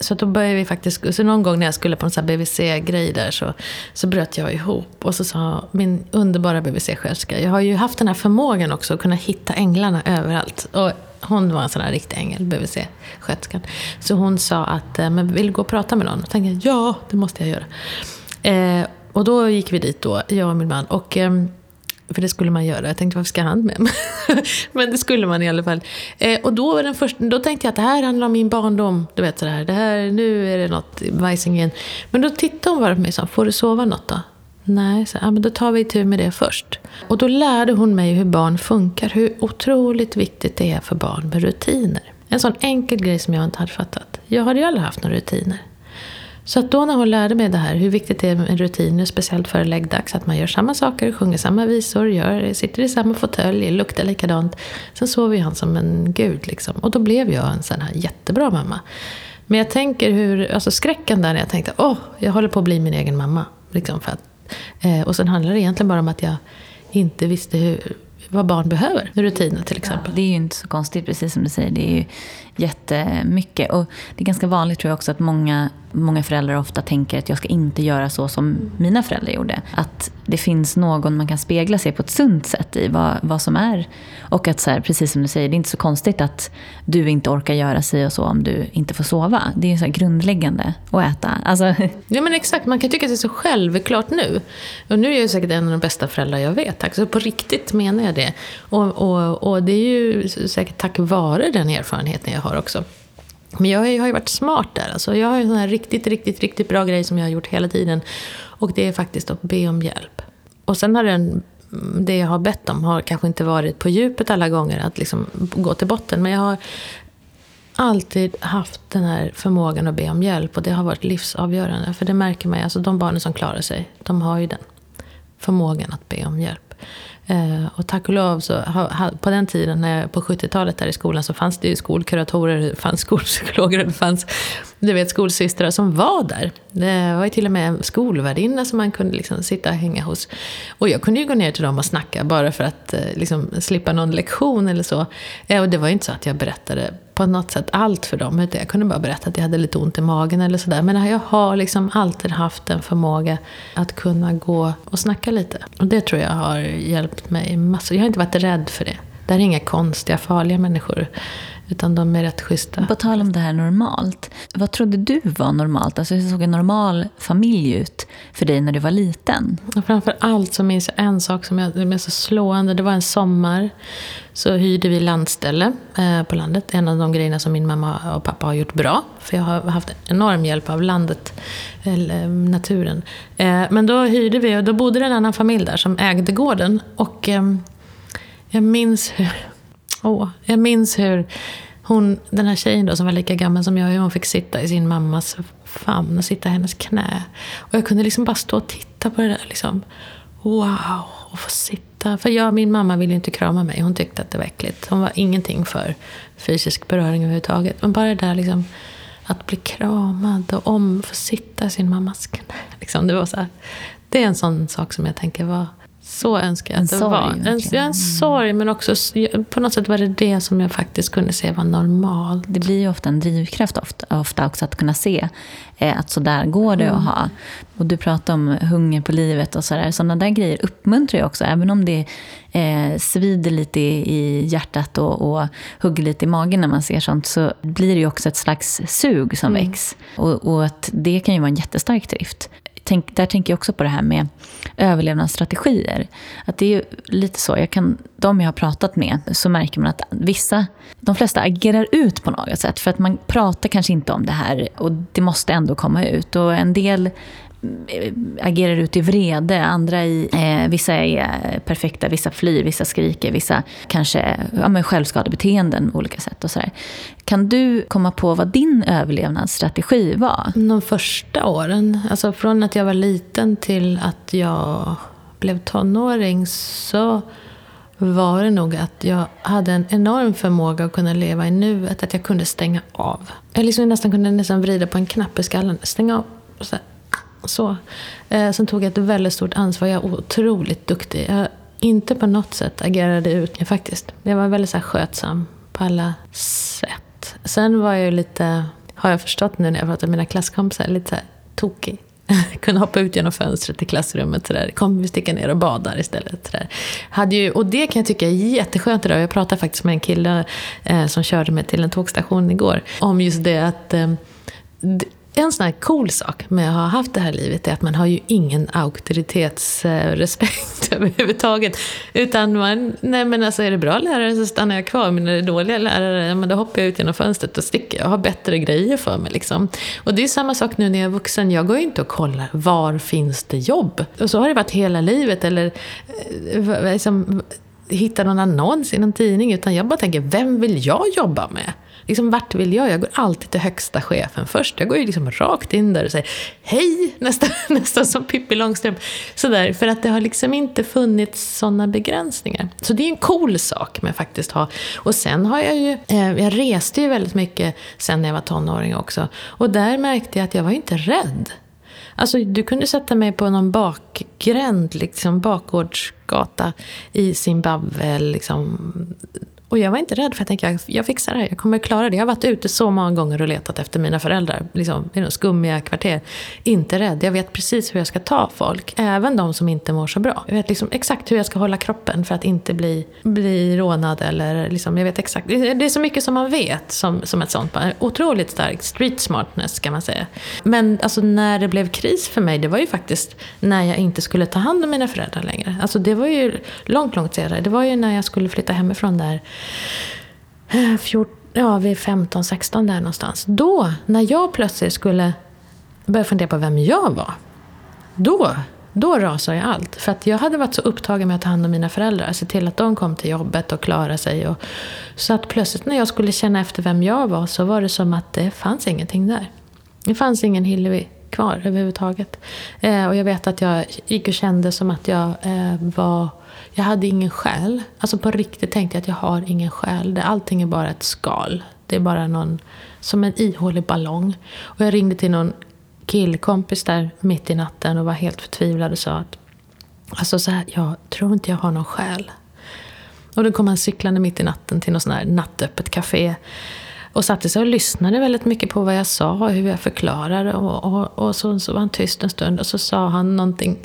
Så då började vi faktiskt, så någon gång när jag skulle på en sån BVC-grej där så, så bröt jag ihop. Och så sa min underbara BVC-sköterska, jag har ju haft den här förmågan också att kunna hitta änglarna överallt. Och hon var en sån här riktig ängel, BVC-sköterskan. Så hon sa att, eh, men vill du gå och prata med någon? Och tänkte ja, det måste jag göra. Eh, och då gick vi dit då, jag och min man. Och eh, för det skulle man göra. Jag tänkte, varför ska han med? Men det skulle man i alla fall. Eh, och då, var den första, då tänkte jag att det här handlar om min barndom. Du vet sådär, det här, nu är det något bajsingen. Men då tittade hon bara på mig och sa, får du sova något då? Nej, så, ja, men då tar vi tur med det först. Och då lärde hon mig hur barn funkar. Hur otroligt viktigt det är för barn med rutiner. En sån enkel grej som jag inte hade fattat. Jag hade ju aldrig haft några rutiner. Så att då när hon lärde mig det här, hur viktigt det är med rutiner, speciellt före läggdags, att man gör samma saker, sjunger samma visor, gör, sitter i samma fåtölj, luktar likadant. Sen sover ju han som en gud liksom. Och då blev jag en sån här jättebra mamma. Men jag tänker hur, alltså skräcken där när jag tänkte, åh, jag håller på att bli min egen mamma. Liksom för att, eh, och sen handlar det egentligen bara om att jag inte visste hur, vad barn behöver. Rutiner till exempel. Ja, det är ju inte så konstigt, precis som du säger. Det är ju jättemycket. Och det är ganska vanligt tror jag också att många, många föräldrar ofta tänker att jag ska inte göra så som mina föräldrar gjorde. Att det finns någon man kan spegla sig på ett sunt sätt i vad, vad som är. Och att så här, precis som du säger, det är inte så konstigt att du inte orkar göra sig och så om du inte får sova. Det är ju så grundläggande att äta. Alltså... Ja men exakt, man kan tycka att det är så självklart nu. Och nu är jag säkert en av de bästa föräldrar jag vet. Alltså på riktigt menar jag det. Och, och, och det är ju säkert tack vare den erfarenheten jag har också. Men jag har ju varit smart där. Alltså jag har en sån här riktigt, riktigt, riktigt bra grej som jag har gjort hela tiden. Och det är faktiskt att be om hjälp. Och sen har den, det jag har bett om har kanske inte varit på djupet alla gånger, att liksom gå till botten. Men jag har alltid haft den här förmågan att be om hjälp. Och det har varit livsavgörande. För det märker man ju, alltså de barnen som klarar sig, de har ju den förmågan att be om hjälp. Eh, och tack och lov, så, på den tiden, när jag, på 70-talet där i skolan, så fanns det ju skolkuratorer, det fanns skolpsykologer, det fanns du vet, skolsystrar som var där. Eh, det var ju till och med en skolvärdinna som man kunde liksom sitta och hänga hos. Och jag kunde ju gå ner till dem och snacka bara för att eh, liksom, slippa någon lektion eller så. Eh, och det var ju inte så att jag berättade på något sätt allt för dem. Utan jag kunde bara berätta att jag hade lite ont i magen eller sådär. Men jag har liksom alltid haft en förmåga att kunna gå och snacka lite. Och det tror jag har hjälpt mig massor. Jag har inte varit rädd för det. Det är inga konstiga, farliga människor. Utan de är rätt schyssta. På tal om det här normalt. Vad trodde du var normalt? Alltså hur såg en normal familj ut för dig när du var liten? Och framför allt så minns jag en sak som är så slående. Det var en sommar. Så hyrde vi landställe eh, på landet. En av de grejerna som min mamma och pappa har gjort bra. För jag har haft enorm hjälp av landet, eller naturen. Eh, men då hyrde vi och då bodde det en annan familj där som ägde gården. Och eh, jag minns hur Åh, jag minns hur hon, den här tjejen då, som var lika gammal som jag, hur hon fick sitta i sin mammas famn och sitta i hennes knä. Och jag kunde liksom bara stå och titta på det där. Liksom. Wow, och få sitta. För jag, min mamma ville inte krama mig. Hon tyckte att det var äckligt. Hon var ingenting för fysisk beröring överhuvudtaget. Men bara det där liksom, att bli kramad och om, få sitta i sin mammas knä. Liksom, det, var så här, det är en sån sak som jag tänker var så önskar jag att det var. En, en mm. sorg, men också på något sätt var det det som jag faktiskt kunde se var normalt. Det blir ju ofta en drivkraft ofta, ofta också att kunna se eh, att så där går det mm. att ha. Och du pratar om hunger på livet och sådär. Sådana där grejer uppmuntrar ju också, även om det eh, svider lite i, i hjärtat och, och hugger lite i magen när man ser sånt, så blir det ju också ett slags sug som mm. väcks. Och, och att det kan ju vara en jättestark drift tänk, där tänker jag också på det här med överlevnadsstrategier. Att det är ju lite så, jag kan, de jag har pratat med, så märker man att vissa, de flesta agerar ut på något sätt. För att man pratar kanske inte om det här och det måste ändå komma ut. Och en del Eh, agerar ut i vrede, andra i... Eh, vissa är eh, perfekta, vissa flyr, vissa skriker, vissa kanske ja, men självskadebeteenden på olika sätt. Och så där. Kan du komma på vad din överlevnadsstrategi var? De första åren, alltså från att jag var liten till att jag blev tonåring så var det nog att jag hade en enorm förmåga att kunna leva i nuet, att jag kunde stänga av. Jag liksom nästan kunde nästan vrida på en knapp i skallen, stänga av. Och så så. Eh, sen tog jag ett väldigt stort ansvar. Jag är otroligt duktig. Jag inte på något sätt agerade ut faktiskt. Jag var väldigt så här, skötsam på alla sätt. Sen var jag lite, har jag förstått nu när jag pratar med mina klasskompisar, lite så här, tokig. kunde hoppa ut genom fönstret i klassrummet. Så där. Kom, vi sticker ner och badar istället. Så där. Hade ju, och det kan jag tycka är jätteskönt idag. Jag pratade faktiskt med en kille eh, som körde mig till en tågstation igår. Om just det att eh, en sån här cool sak med att ha haft det här livet är att man har ju ingen auktoritetsrespekt överhuvudtaget. Utan man, nej men alltså är det bra lärare så stannar jag kvar, men är det dåliga lärare, men då hoppar jag ut genom fönstret och sticker. Jag har bättre grejer för mig liksom. Och det är samma sak nu när jag är vuxen. Jag går ju inte och kollar, var finns det jobb? Och så har det varit hela livet, eller eh, liksom, hitta någon annons i någon tidning, utan jag bara tänker, vem vill jag jobba med? Liksom, vart vill jag? Jag går alltid till högsta chefen först. Jag går ju liksom rakt in där och säger hej, nästan, nästan som Pippi Långstrump. Sådär, för att det har liksom inte funnits sådana begränsningar. Så det är en cool sak med faktiskt ha. Och sen har jag ju, eh, jag reste ju väldigt mycket sen när jag var tonåring också. Och där märkte jag att jag var inte rädd. Alltså, du kunde sätta mig på någon bakgränd, liksom bakgårdsgata i Zimbabwe, liksom, och jag var inte rädd för jag tänkte jag fixar det här, jag kommer klara det. Jag har varit ute så många gånger och letat efter mina föräldrar, liksom, i de skummiga kvarter. Inte rädd, jag vet precis hur jag ska ta folk, även de som inte mår så bra. Jag vet liksom exakt hur jag ska hålla kroppen för att inte bli, bli rånad eller liksom, jag vet exakt. Det är så mycket som man vet som, som ett sånt barn. Otroligt stark street smartness kan man säga. Men alltså när det blev kris för mig, det var ju faktiskt när jag inte skulle ta hand om mina föräldrar längre. Alltså det var ju långt, långt senare. Det var ju när jag skulle flytta hemifrån där Eh, 14, ja, vid 15-16 där någonstans. Då, när jag plötsligt skulle börja fundera på vem jag var, då, då rasade jag allt. För att jag hade varit så upptagen med att ta hand om mina föräldrar, se till att de kom till jobbet och klarade sig. Och, så att plötsligt när jag skulle känna efter vem jag var så var det som att det fanns ingenting där. Det fanns ingen Hillevi kvar överhuvudtaget. Eh, och jag vet att jag gick och kände som att jag eh, var jag hade ingen själ. Alltså på riktigt tänkte jag att jag har ingen själ. Allting är bara ett skal. Det är bara någon, som en ihålig ballong. Och jag ringde till någon killkompis där mitt i natten och var helt förtvivlad och sa att alltså så här, jag tror inte jag har någon själ. Och då kom han cyklande mitt i natten till något sånt här nattöppet café och satte sig och lyssnade väldigt mycket på vad jag sa och hur jag förklarade. Och, och, och så, så var han tyst en stund och så sa han någonting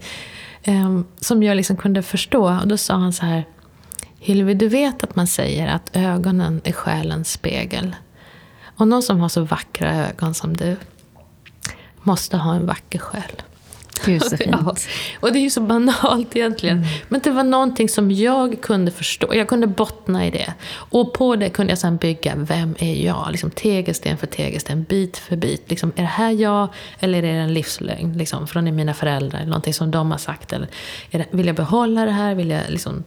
Ehm, som jag liksom kunde förstå. Och då sa han så här, Hilvi, du vet att man säger att ögonen är själens spegel. Och någon som har så vackra ögon som du måste ha en vacker själ. Gud, så fint. Ja. Och det är ju så banalt egentligen. Mm. Men det var någonting som jag kunde förstå. Jag kunde bottna i det. Och på det kunde jag sedan bygga, vem är jag? Liksom tegelsten för tegelsten, bit för bit. Liksom, är det här jag? Eller är det en livslögn liksom, från mina föräldrar? Eller någonting som de har sagt? Eller det, vill jag behålla det här? Vill jag liksom...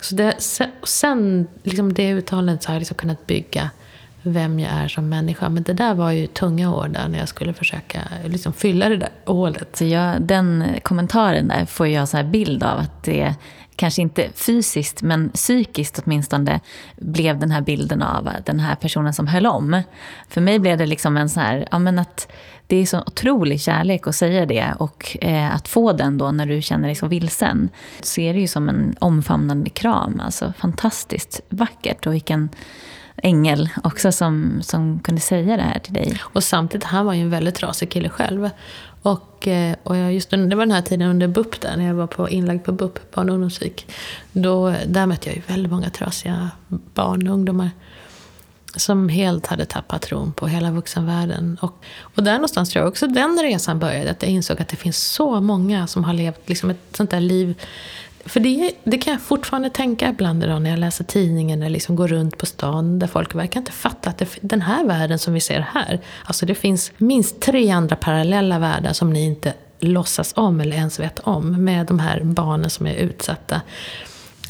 Så det, sen, liksom det uttalandet så har jag liksom kunnat bygga vem jag är som människa. Men det där var ju tunga år där när jag skulle försöka liksom fylla det där hålet. Så jag, den kommentaren där får jag så här bild av att det kanske inte fysiskt, men psykiskt åtminstone, blev den här bilden av den här personen som höll om. För mig blev det liksom en så här, ja men att det är så otrolig kärlek att säga det och eh, att få den då när du känner dig så vilsen. Så är det ju som en omfamnande kram, alltså fantastiskt vackert och vilken ängel också som, som kunde säga det här till dig. Och samtidigt, han var ju en väldigt trasig kille själv. Och, eh, och jag, just det var den här tiden under BUP där, när jag var på inlagd på BUP, barn och ungdomspsyk. Då, där mötte jag ju väldigt många trasiga barn och ungdomar. Som helt hade tappat tron på hela vuxenvärlden. Och, och där någonstans tror jag också den resan började. Att jag insåg att det finns så många som har levt liksom ett sånt där liv för det, det kan jag fortfarande tänka ibland idag när jag läser tidningen eller liksom går runt på stan där folk verkar inte fatta att det, den här världen som vi ser här, alltså det finns minst tre andra parallella världar som ni inte låtsas om eller ens vet om med de här barnen som är utsatta.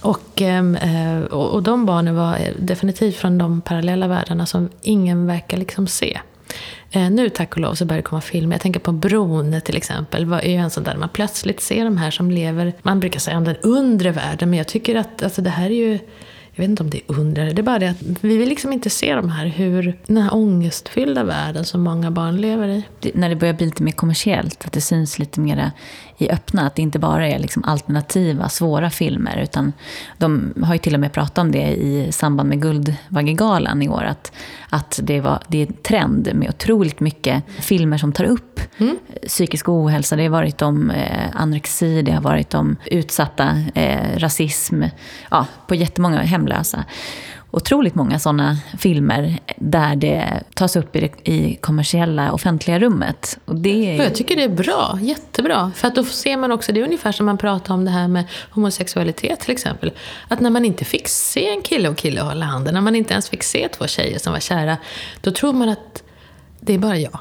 Och, ehm, eh, och de barnen var eh, definitivt från de parallella världarna som ingen verkar liksom se. Eh, nu tack och lov så börjar det komma filmer. Jag tänker på Bron till exempel. Vad är ju en sån där man plötsligt ser de här som lever, man brukar säga om den undre världen, men jag tycker att alltså, det här är ju jag vet inte om det är under, det är bara det att vi vill liksom inte se de här, hur, den här ångestfyllda världen som många barn lever i. Det, när det börjar bli lite mer kommersiellt, att det syns lite mer i öppna, att det inte bara är liksom alternativa, svåra filmer, utan de har ju till och med pratat om det i samband med Guldvaggegalan i år, att, att det, var, det är en trend med otroligt mycket filmer som tar upp mm. psykisk ohälsa. Det har varit om eh, anorexi, det har varit om utsatta, eh, rasism, ja, på jättemånga hemlösa otroligt många sådana filmer där det tas upp i det i kommersiella offentliga rummet. Och det är... Jag tycker det är bra, jättebra. För att då ser man också, det är ungefär som man pratar om det här med homosexualitet till exempel. Att när man inte fick se en kille och kille hålla handen, när man inte ens fick se två tjejer som var kära, då tror man att det är bara jag.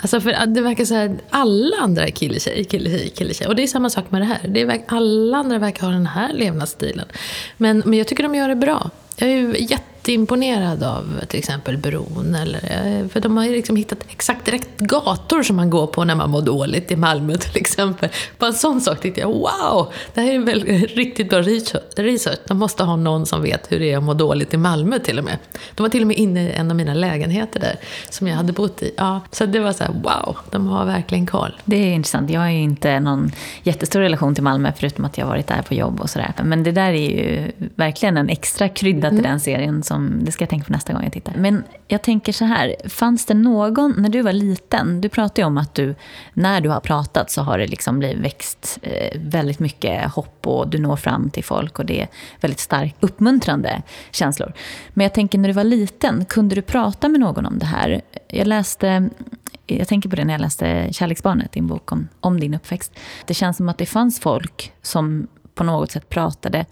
Alltså för det verkar så här, alla andra är kille-tjej, kille-tjej, kille-tjej. Och det är samma sak med det här. Det är, alla andra verkar ha den här levnadsstilen. Men, men jag tycker de gör det bra. Jag är ju jätte jätteimponerad av till exempel bron. Eller, eh, för de har ju liksom hittat exakt rätt gator som man går på när man mår dåligt i Malmö till exempel. Bara en sån sak tyckte jag, wow! Det här är väl riktigt bra research. De måste ha någon som vet hur det är att må dåligt i Malmö till och med. De var till och med inne i en av mina lägenheter där, som jag hade bott i. Ja, så det var så här, wow, de har verkligen koll. Det är intressant. Jag har ju inte någon jättestor relation till Malmö, förutom att jag varit där på jobb och sådär. Men det där är ju verkligen en extra krydda till mm. den serien som det ska jag tänka på nästa gång jag tittar. Men jag tänker så här, fanns det någon, när du var liten, du pratade ju om att du, när du har pratat så har det liksom blivit växt eh, väldigt mycket hopp och du når fram till folk och det är väldigt starkt uppmuntrande känslor. Men jag tänker när du var liten, kunde du prata med någon om det här? Jag läste jag tänker på det när jag läste Kärleksbarnet, din bok om, om din uppväxt. Det känns som att det fanns folk som på något sätt pratade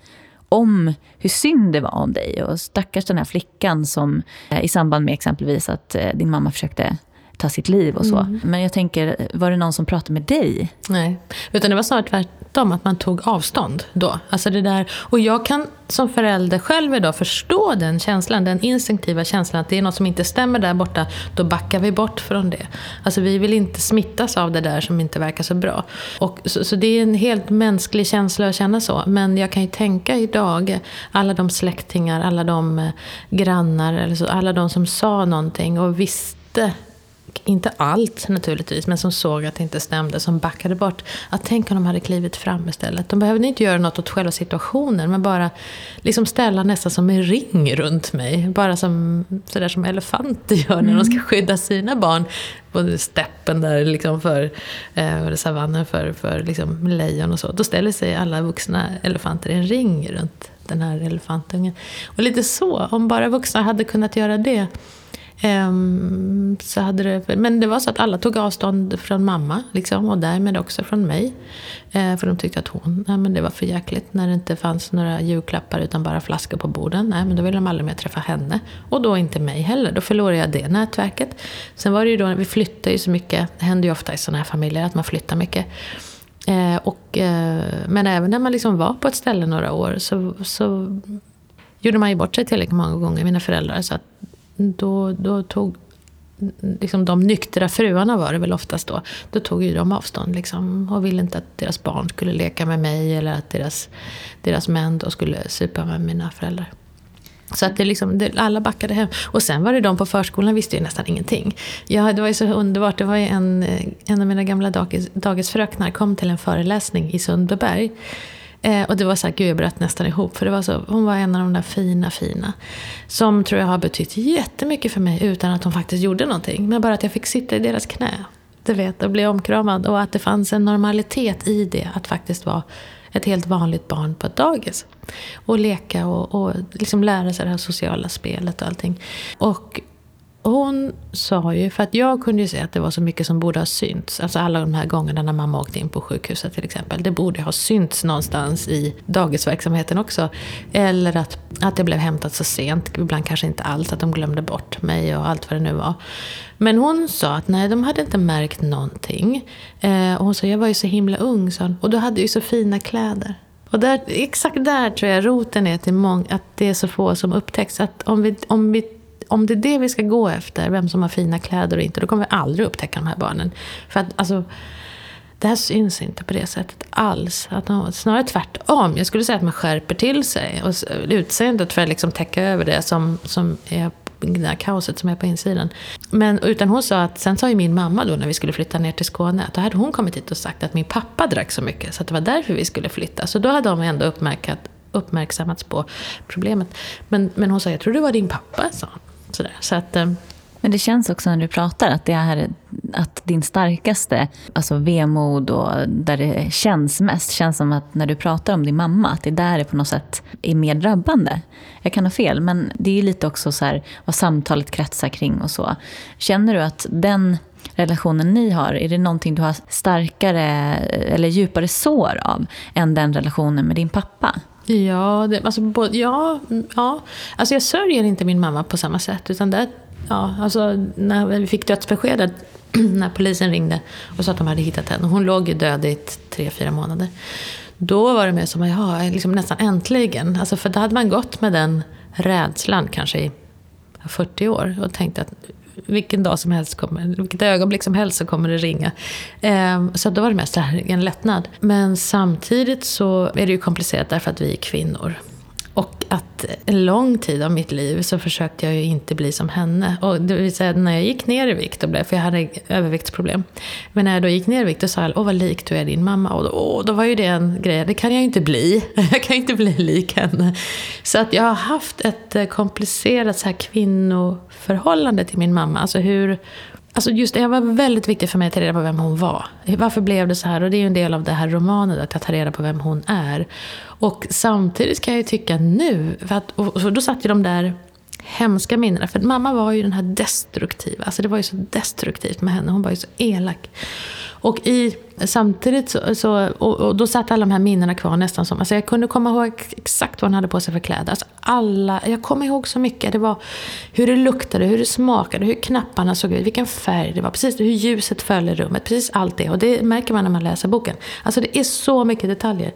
om hur synd det var om dig. Och stackars den här flickan som eh, i samband med exempelvis att eh, din mamma försökte ta sitt liv och så. Mm. Men jag tänker, var det någon som pratade med dig? Nej, utan det var snarare tvärtom, att man tog avstånd då. Alltså det där, och jag kan som förälder själv idag förstå den känslan, den instinktiva känslan att det är något som inte stämmer där borta, då backar vi bort från det. Alltså vi vill inte smittas av det där som inte verkar så bra. Och, så, så det är en helt mänsklig känsla att känna så. Men jag kan ju tänka idag, alla de släktingar, alla de eh, grannar, eller så, alla de som sa någonting och visste inte allt naturligtvis, men som såg att det inte stämde, som backade bort. Att tänk om de hade klivit fram istället. De behövde inte göra något åt själva situationen, men bara liksom ställa nästan som en ring runt mig. Bara som, sådär som elefanter gör när de ska mm. skydda sina barn. Både steppen där liksom för, eh, savannen för, för liksom lejon och så. Då ställer sig alla vuxna elefanter i en ring runt den här elefantungen. Och lite så, om bara vuxna hade kunnat göra det Um, så hade det, men det var så att alla tog avstånd från mamma liksom, och därmed också från mig. Uh, för de tyckte att hon, nej, men det var för jäkligt när det inte fanns några julklappar utan bara flaskor på borden. Nej, men då ville de aldrig mer träffa henne. Och då inte mig heller. Då förlorade jag det nätverket. Sen var det ju då, vi flyttade ju så mycket. Det händer ju ofta i sådana här familjer att man flyttar mycket. Uh, och, uh, men även när man liksom var på ett ställe några år så, så gjorde man ju bort sig tillräckligt många gånger, mina föräldrar. Så att då, då tog liksom de nyktra fruarna var det väl oftast då. Då tog ju de avstånd liksom, och ville inte att deras barn skulle leka med mig eller att deras, deras män då skulle supa med mina föräldrar. Så att det liksom, det, alla backade hem. Och sen var det de på förskolan visste ju nästan ingenting. Ja, det var ju så underbart. Det var ju en, en av mina gamla dagis, dagisfröknar kom till en föreläsning i Sundbyberg. Eh, och det var så här, gud jag bröt nästan ihop. För det var så, hon var en av de där fina, fina. Som tror jag har betytt jättemycket för mig utan att hon faktiskt gjorde någonting. Men bara att jag fick sitta i deras knä. Du vet, och bli omkramad. Och att det fanns en normalitet i det. Att faktiskt vara ett helt vanligt barn på ett dagis. Och leka och, och liksom lära sig det här sociala spelet och allting. Och hon sa ju, för att jag kunde ju se att det var så mycket som borde ha synts. Alltså alla de här gångerna när mamma åkte in på sjukhuset till exempel. Det borde ha synts någonstans i dagisverksamheten också. Eller att, att jag blev hämtad så sent, ibland kanske inte alls, att de glömde bort mig och allt vad det nu var. Men hon sa att nej, de hade inte märkt någonting. Eh, och hon sa, jag var ju så himla ung, sa och du hade ju så fina kläder. Och där, exakt där tror jag roten är till mång, att det är så få som upptäcks. Att om vi, om vi om det är det vi ska gå efter, vem som har fina kläder och inte, då kommer vi aldrig upptäcka de här barnen. För att alltså, det här syns inte på det sättet alls. Att de, snarare tvärtom. Jag skulle säga att man skärper till sig. Och utseendet för att liksom täcka över det som, som är det här kaoset som är på insidan. Men utan hon sa att, sen sa ju min mamma då när vi skulle flytta ner till Skåne, att då hade hon kommit hit och sagt att min pappa drack så mycket, så att det var därför vi skulle flytta. Så då hade de ändå uppmärkat, uppmärksammats på problemet. Men, men hon sa, jag tror det var din pappa, sa hon. Sådär. Så att, eh, men det känns också när du pratar att det är att din starkaste alltså vemod och där det känns mest känns som att när du pratar om din mamma, att det där är på något sätt är mer drabbande. Jag kan ha fel, men det är lite också så här, vad samtalet kretsar kring och så. Känner du att den relationen ni har, är det någonting du har starkare eller djupare sår av än den relationen med din pappa? Ja, det, alltså, både, ja, mm, ja. Alltså jag sörjer inte min mamma på samma sätt. Utan det, ja, alltså, när vi fick dödsbeskedet, när polisen ringde och sa att de hade hittat henne. Hon låg ju död i tre, fyra månader. Då var det mer som, ja, liksom nästan äntligen. Alltså, för då hade man gått med den rädslan kanske i 40 år och tänkt att vilken dag som helst, kommer, vilket ögonblick som helst så kommer det ringa. Eh, så då var det mest här, en lättnad. Men samtidigt så är det ju komplicerat därför att vi är kvinnor. Och att en lång tid av mitt liv så försökte jag ju inte bli som henne. Och det vill säga när jag gick ner i vikt, och blev, för jag hade överviktsproblem. Men när jag då gick ner i vikt då sa jag, åh vad lik du är din mamma. Och då, åh, då var ju det en grej, det kan jag ju inte bli. Jag kan ju inte bli lik henne. Så att jag har haft ett eh, komplicerat så här kvinnoförhållande till min mamma. Alltså hur Alltså just det var väldigt viktigt för mig att ta reda på vem hon var. Varför blev det så här? Och det är ju en del av det här romanen, att jag tar reda på vem hon är. Och samtidigt kan jag ju tycka nu, för att, och då satt ju de där hemska minnena. För mamma var ju den här destruktiva, alltså det var ju så destruktivt med henne. Hon var ju så elak. Och i, samtidigt så, så och, och, då satt alla de här minnena kvar nästan som, alltså jag kunde komma ihåg exakt vad hon hade på sig för kläder. Alltså alla, jag kommer ihåg så mycket. Det var hur det luktade, hur det smakade, hur knapparna såg ut, vilken färg det var, precis hur ljuset föll i rummet, precis allt det. Och det märker man när man läser boken. Alltså det är så mycket detaljer.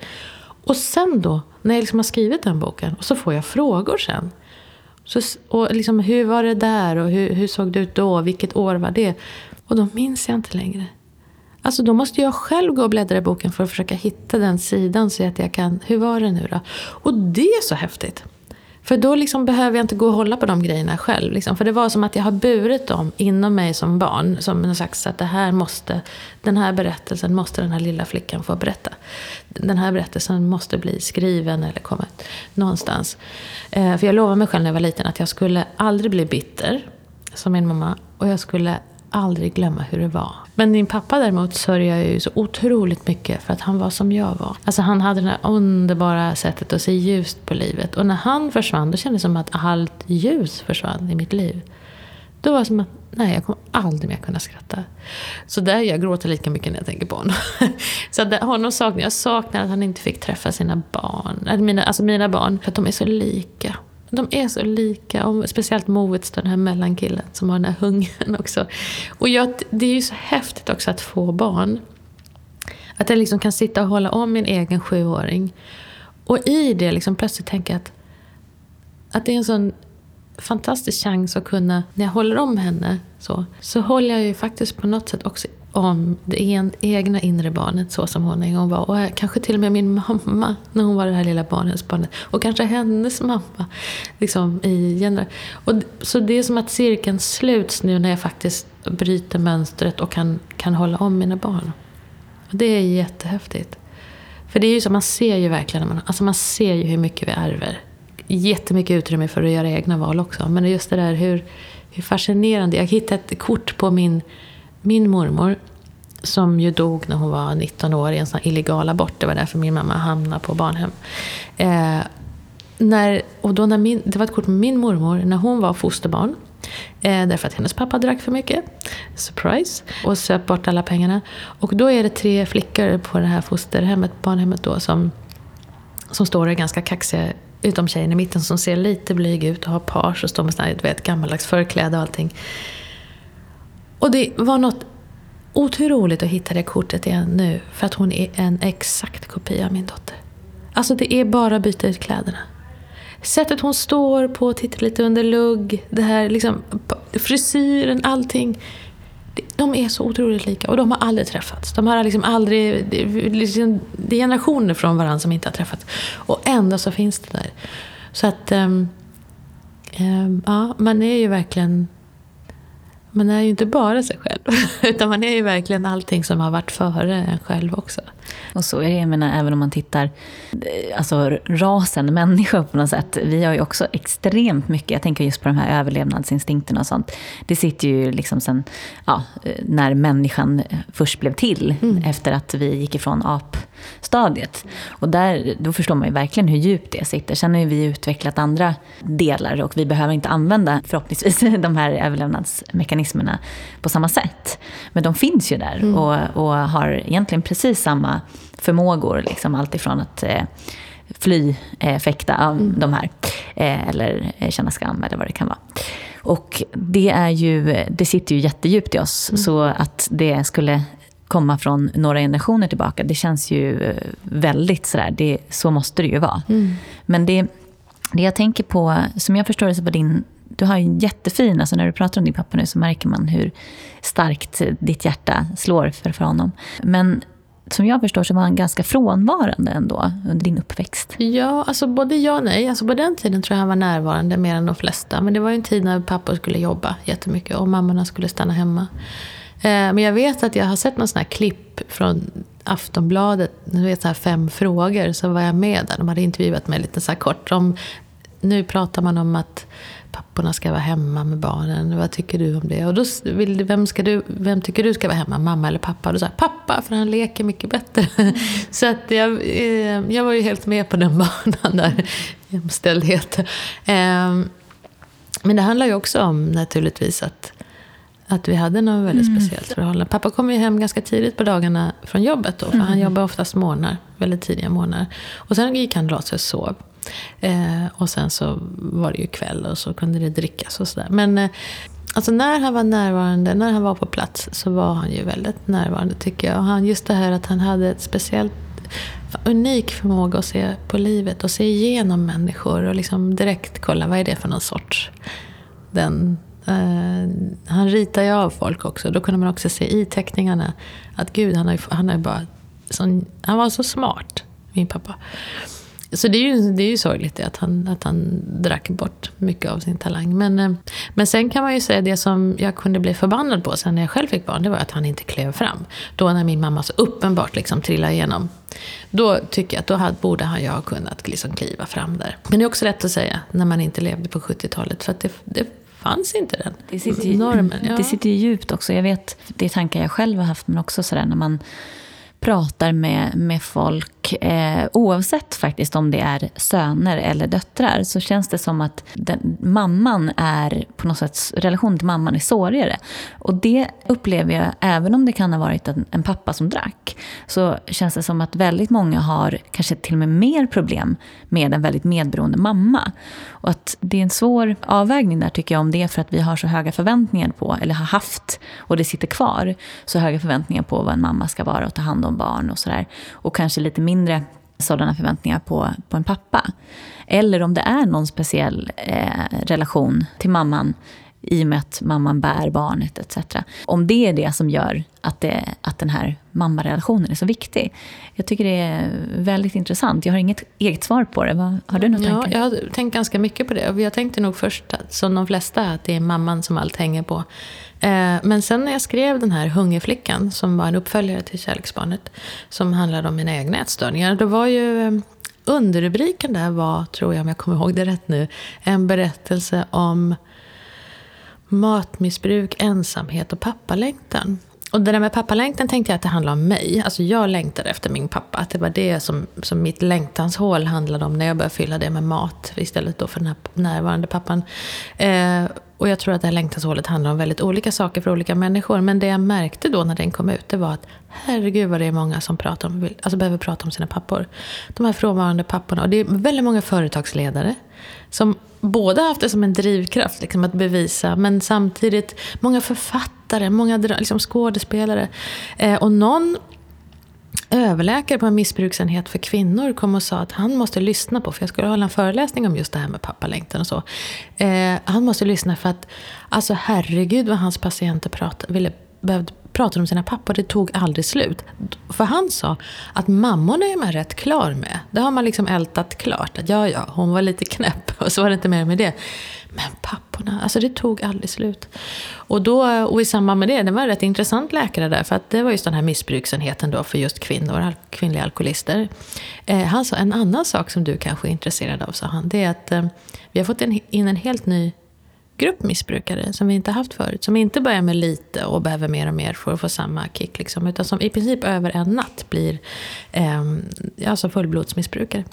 Och sen då, när jag liksom har skrivit den boken, och så får jag frågor sen. Så, och liksom, hur var det där och hur, hur såg det ut då? Vilket år var det? Och då minns jag inte längre. Alltså då måste jag själv gå och bläddra i boken för att försöka hitta den sidan så att jag kan, hur var det nu då? Och det är så häftigt. För då liksom behöver jag inte gå och hålla på de grejerna själv. Liksom. För det var som att jag har burit dem inom mig som barn. Som en slags att det här måste, den här berättelsen måste den här lilla flickan få berätta. Den här berättelsen måste bli skriven eller komma någonstans. Eh, för jag lovade mig själv när jag var liten att jag skulle aldrig bli bitter, som min mamma. Och jag skulle aldrig glömma hur det var. Men min pappa däremot sörjer jag ju så otroligt mycket för att han var som jag var. Alltså han hade det här underbara sättet att se ljust på livet. Och när han försvann, då kändes det som att allt ljus försvann i mitt liv. Då var det som att, nej jag kommer aldrig mer kunna skratta. Så där jag gråter lika mycket när jag tänker på honom. så honom saknar jag. saknar att han inte fick träffa sina barn. Mina, alltså mina barn, för att de är så lika. De är så lika, och speciellt Moritz, den här mellankillen som har den här hungern också. Och jag, det är ju så häftigt också att få barn. Att jag liksom kan sitta och hålla om min egen sjuåring. Och i det liksom plötsligt tänka att, att det är en sån fantastisk chans att kunna, när jag håller om henne så, så håller jag ju faktiskt på något sätt också om det en, egna inre barnet så som hon en gång var. Och kanske till och med min mamma när hon var det här lilla barnets barnet. Och kanske hennes mamma. Liksom, i och, så det är som att cirkeln sluts nu när jag faktiskt bryter mönstret och kan, kan hålla om mina barn. Och det är jättehäftigt. För det är ju så, man ser ju verkligen, man, alltså man ser ju hur mycket vi ärver. Jättemycket utrymme för att göra egna val också. Men just det där hur, hur fascinerande. Jag hittade ett kort på min min mormor, som ju dog när hon var 19 år i en sån illegal abort. Det var därför min mamma hamnade på barnhem. Eh, när, och då när min, det var ett kort med min mormor när hon var fosterbarn. Eh, därför att hennes pappa drack för mycket. Surprise. Och söp bort alla pengarna. Och då är det tre flickor på det här fosterhemmet, barnhemmet då, som, som står och är ganska kaxiga. Utom tjejen i mitten som ser lite blyg ut och har page och står med sån här, du vet, gammaldags förkläde och allting. Och det var något otroligt att hitta det kortet igen nu. För att hon är en exakt kopia av min dotter. Alltså det är bara att byta ut kläderna. Sättet hon står på, tittar lite under lugg, det här liksom, frisyren, allting. De är så otroligt lika och de har aldrig träffats. De har liksom aldrig, liksom, det är generationer från varandra som inte har träffats. Och ändå så finns det där. Så att, um, um, ja, man är ju verkligen man är ju inte bara sig själv, utan man är ju verkligen allting som har varit före en själv också. Och så är det, jag menar, även om man tittar, eh, alltså rasen människa på något sätt, vi har ju också extremt mycket, jag tänker just på de här överlevnadsinstinkterna och sånt. Det sitter ju liksom sen, ja, när människan först blev till, mm. efter att vi gick ifrån apstadiet. Och där, då förstår man ju verkligen hur djupt det sitter. Sen har ju vi utvecklat andra delar och vi behöver inte använda, förhoppningsvis, de här överlevnadsmekanismerna på samma sätt. Men de finns ju där mm. och, och har egentligen precis samma förmågor. Liksom, allt ifrån att eh, fly, eh, fäkta, mm. de här. Eh, eller eh, känna skam eller vad det kan vara. Och det, är ju, det sitter ju jättedjupt i oss. Mm. Så att det skulle komma från några generationer tillbaka, det känns ju eh, väldigt sådär, det, så måste det ju vara. Mm. Men det, det jag tänker på, som jag förstår det så var din du har en jättefin, alltså när du pratar om din pappa nu så märker man hur starkt ditt hjärta slår för, för honom. Men som jag förstår så var han ganska frånvarande ändå under din uppväxt. Ja, alltså både ja och nej. Alltså på den tiden tror jag han var närvarande mer än de flesta. Men det var ju en tid när pappa skulle jobba jättemycket och mammorna skulle stanna hemma. Eh, men jag vet att jag har sett någon sån här klipp från Aftonbladet, du vet så här fem frågor, så var jag med där. De hade intervjuat mig lite så här kort om, nu pratar man om att papporna ska vara hemma med barnen. Vad tycker du om det? Och då vill, vem, ska du, vem tycker du ska vara hemma? Mamma eller pappa? Och då sa jag pappa, för han leker mycket bättre. Mm. Så att jag, eh, jag var ju helt med på den banan där. Jämställdhet. Ehm, men det handlar ju också om naturligtvis att, att vi hade något väldigt mm. speciellt förhållande. Pappa kom ju hem ganska tidigt på dagarna från jobbet då. För mm. han jobbar oftast morgnar, väldigt tidiga morgnar. Och sen gick han och sig och sov. Eh, och sen så var det ju kväll och så kunde det drickas och sådär. Men eh, alltså när han var närvarande, när han var på plats så var han ju väldigt närvarande tycker jag. Och han, just det här att han hade ett speciellt unik förmåga att se på livet och se igenom människor och liksom direkt kolla vad är det för någon sorts. Den, Eh, han ritar ju av folk också. Då kunde man också se i teckningarna att gud, han, har ju, han, har bara, sån, han var så smart, min pappa. Så det är ju, det är ju sorgligt att han, att han drack bort mycket av sin talang. Men, eh, men sen kan man ju säga det som jag kunde bli förbannad på sen när jag själv fick barn, det var att han inte klev fram. Då när min mamma så uppenbart liksom trillade igenom. Då tycker jag att då hade, borde han ju ha kunnat liksom kliva fram där. Men det är också lätt att säga när man inte levde på 70-talet. För att det, det fanns inte den Det sitter, ju, normen. Ja. det sitter ju djupt också. Jag vet, det är tankar jag själv har haft, men också sådär när man pratar med, med folk, eh, oavsett faktiskt om det är söner eller döttrar, så känns det som att den, mamman är på något sätt, relationen till mamman är sårigare. Och det upplever jag, även om det kan ha varit en, en pappa som drack, så känns det som att väldigt många har kanske till och med mer problem med en väldigt medberoende mamma. Och att det är en svår avvägning där tycker jag, om det är för att vi har så höga förväntningar på, eller har haft, och det sitter kvar, så höga förväntningar på vad en mamma ska vara och ta hand om barn och sådär. Och kanske lite mindre sådana förväntningar på, på en pappa. Eller om det är någon speciell eh, relation till mamman i och med att mamman bär barnet etc. Om det är det som gör att, det, att den här mammarelationen är så viktig. Jag tycker det är väldigt intressant. Jag har inget eget svar på det. Vad, har du något Ja, tankar? jag har tänkt ganska mycket på det. Jag tänkte nog först, som de flesta, att det är mamman som allt hänger på. Eh, men sen när jag skrev den här Hungerflickan, som var en uppföljare till Kärleksbarnet, som handlade om mina egna ätstörningar, då var ju eh, underrubriken där var, tror jag om jag kommer ihåg det rätt nu, en berättelse om matmissbruk, ensamhet och pappalängtan. Och det där med pappalängtan tänkte jag att det handlade om mig. Alltså jag längtade efter min pappa. Att det var det som, som mitt längtanshål handlade om när jag började fylla det med mat istället då för den här närvarande pappan. Eh, och jag tror att det här längtanshålet handlar om väldigt olika saker för olika människor. Men det jag märkte då när den kom ut, det var att herregud vad det är många som pratar om, alltså behöver prata om sina pappor. De här frånvarande papporna. Och det är väldigt många företagsledare som både haft det som en drivkraft liksom, att bevisa, men samtidigt många författare, många liksom, skådespelare. Eh, och någon överläkare på en missbruksenhet för kvinnor kom och sa att han måste lyssna på, för jag skulle hålla en föreläsning om just det här med pappalängtan och så. Eh, han måste lyssna för att, alltså herregud vad hans patienter pratade, ville, behövde prata om sina pappor, det tog aldrig slut. För han sa att mammorna är man rätt klar med. Det har man liksom ältat klart. Att ja, ja, hon var lite knäpp och så var det inte mer med det. Men papporna, alltså det tog aldrig slut. Och, då, och i samband med det, det var en rätt intressant läkare där, för att det var just den här missbruksenheten då för just kvinnor, kvinnliga alkoholister. Eh, han sa en annan sak som du kanske är intresserad av, sa han, det är att eh, vi har fått en, in en helt ny grupp missbrukare som vi inte haft förut. Som inte börjar med lite och behöver mer och mer för att få samma kick. Liksom, utan som i princip över en natt blir eh, alltså fullblodsmissbrukare.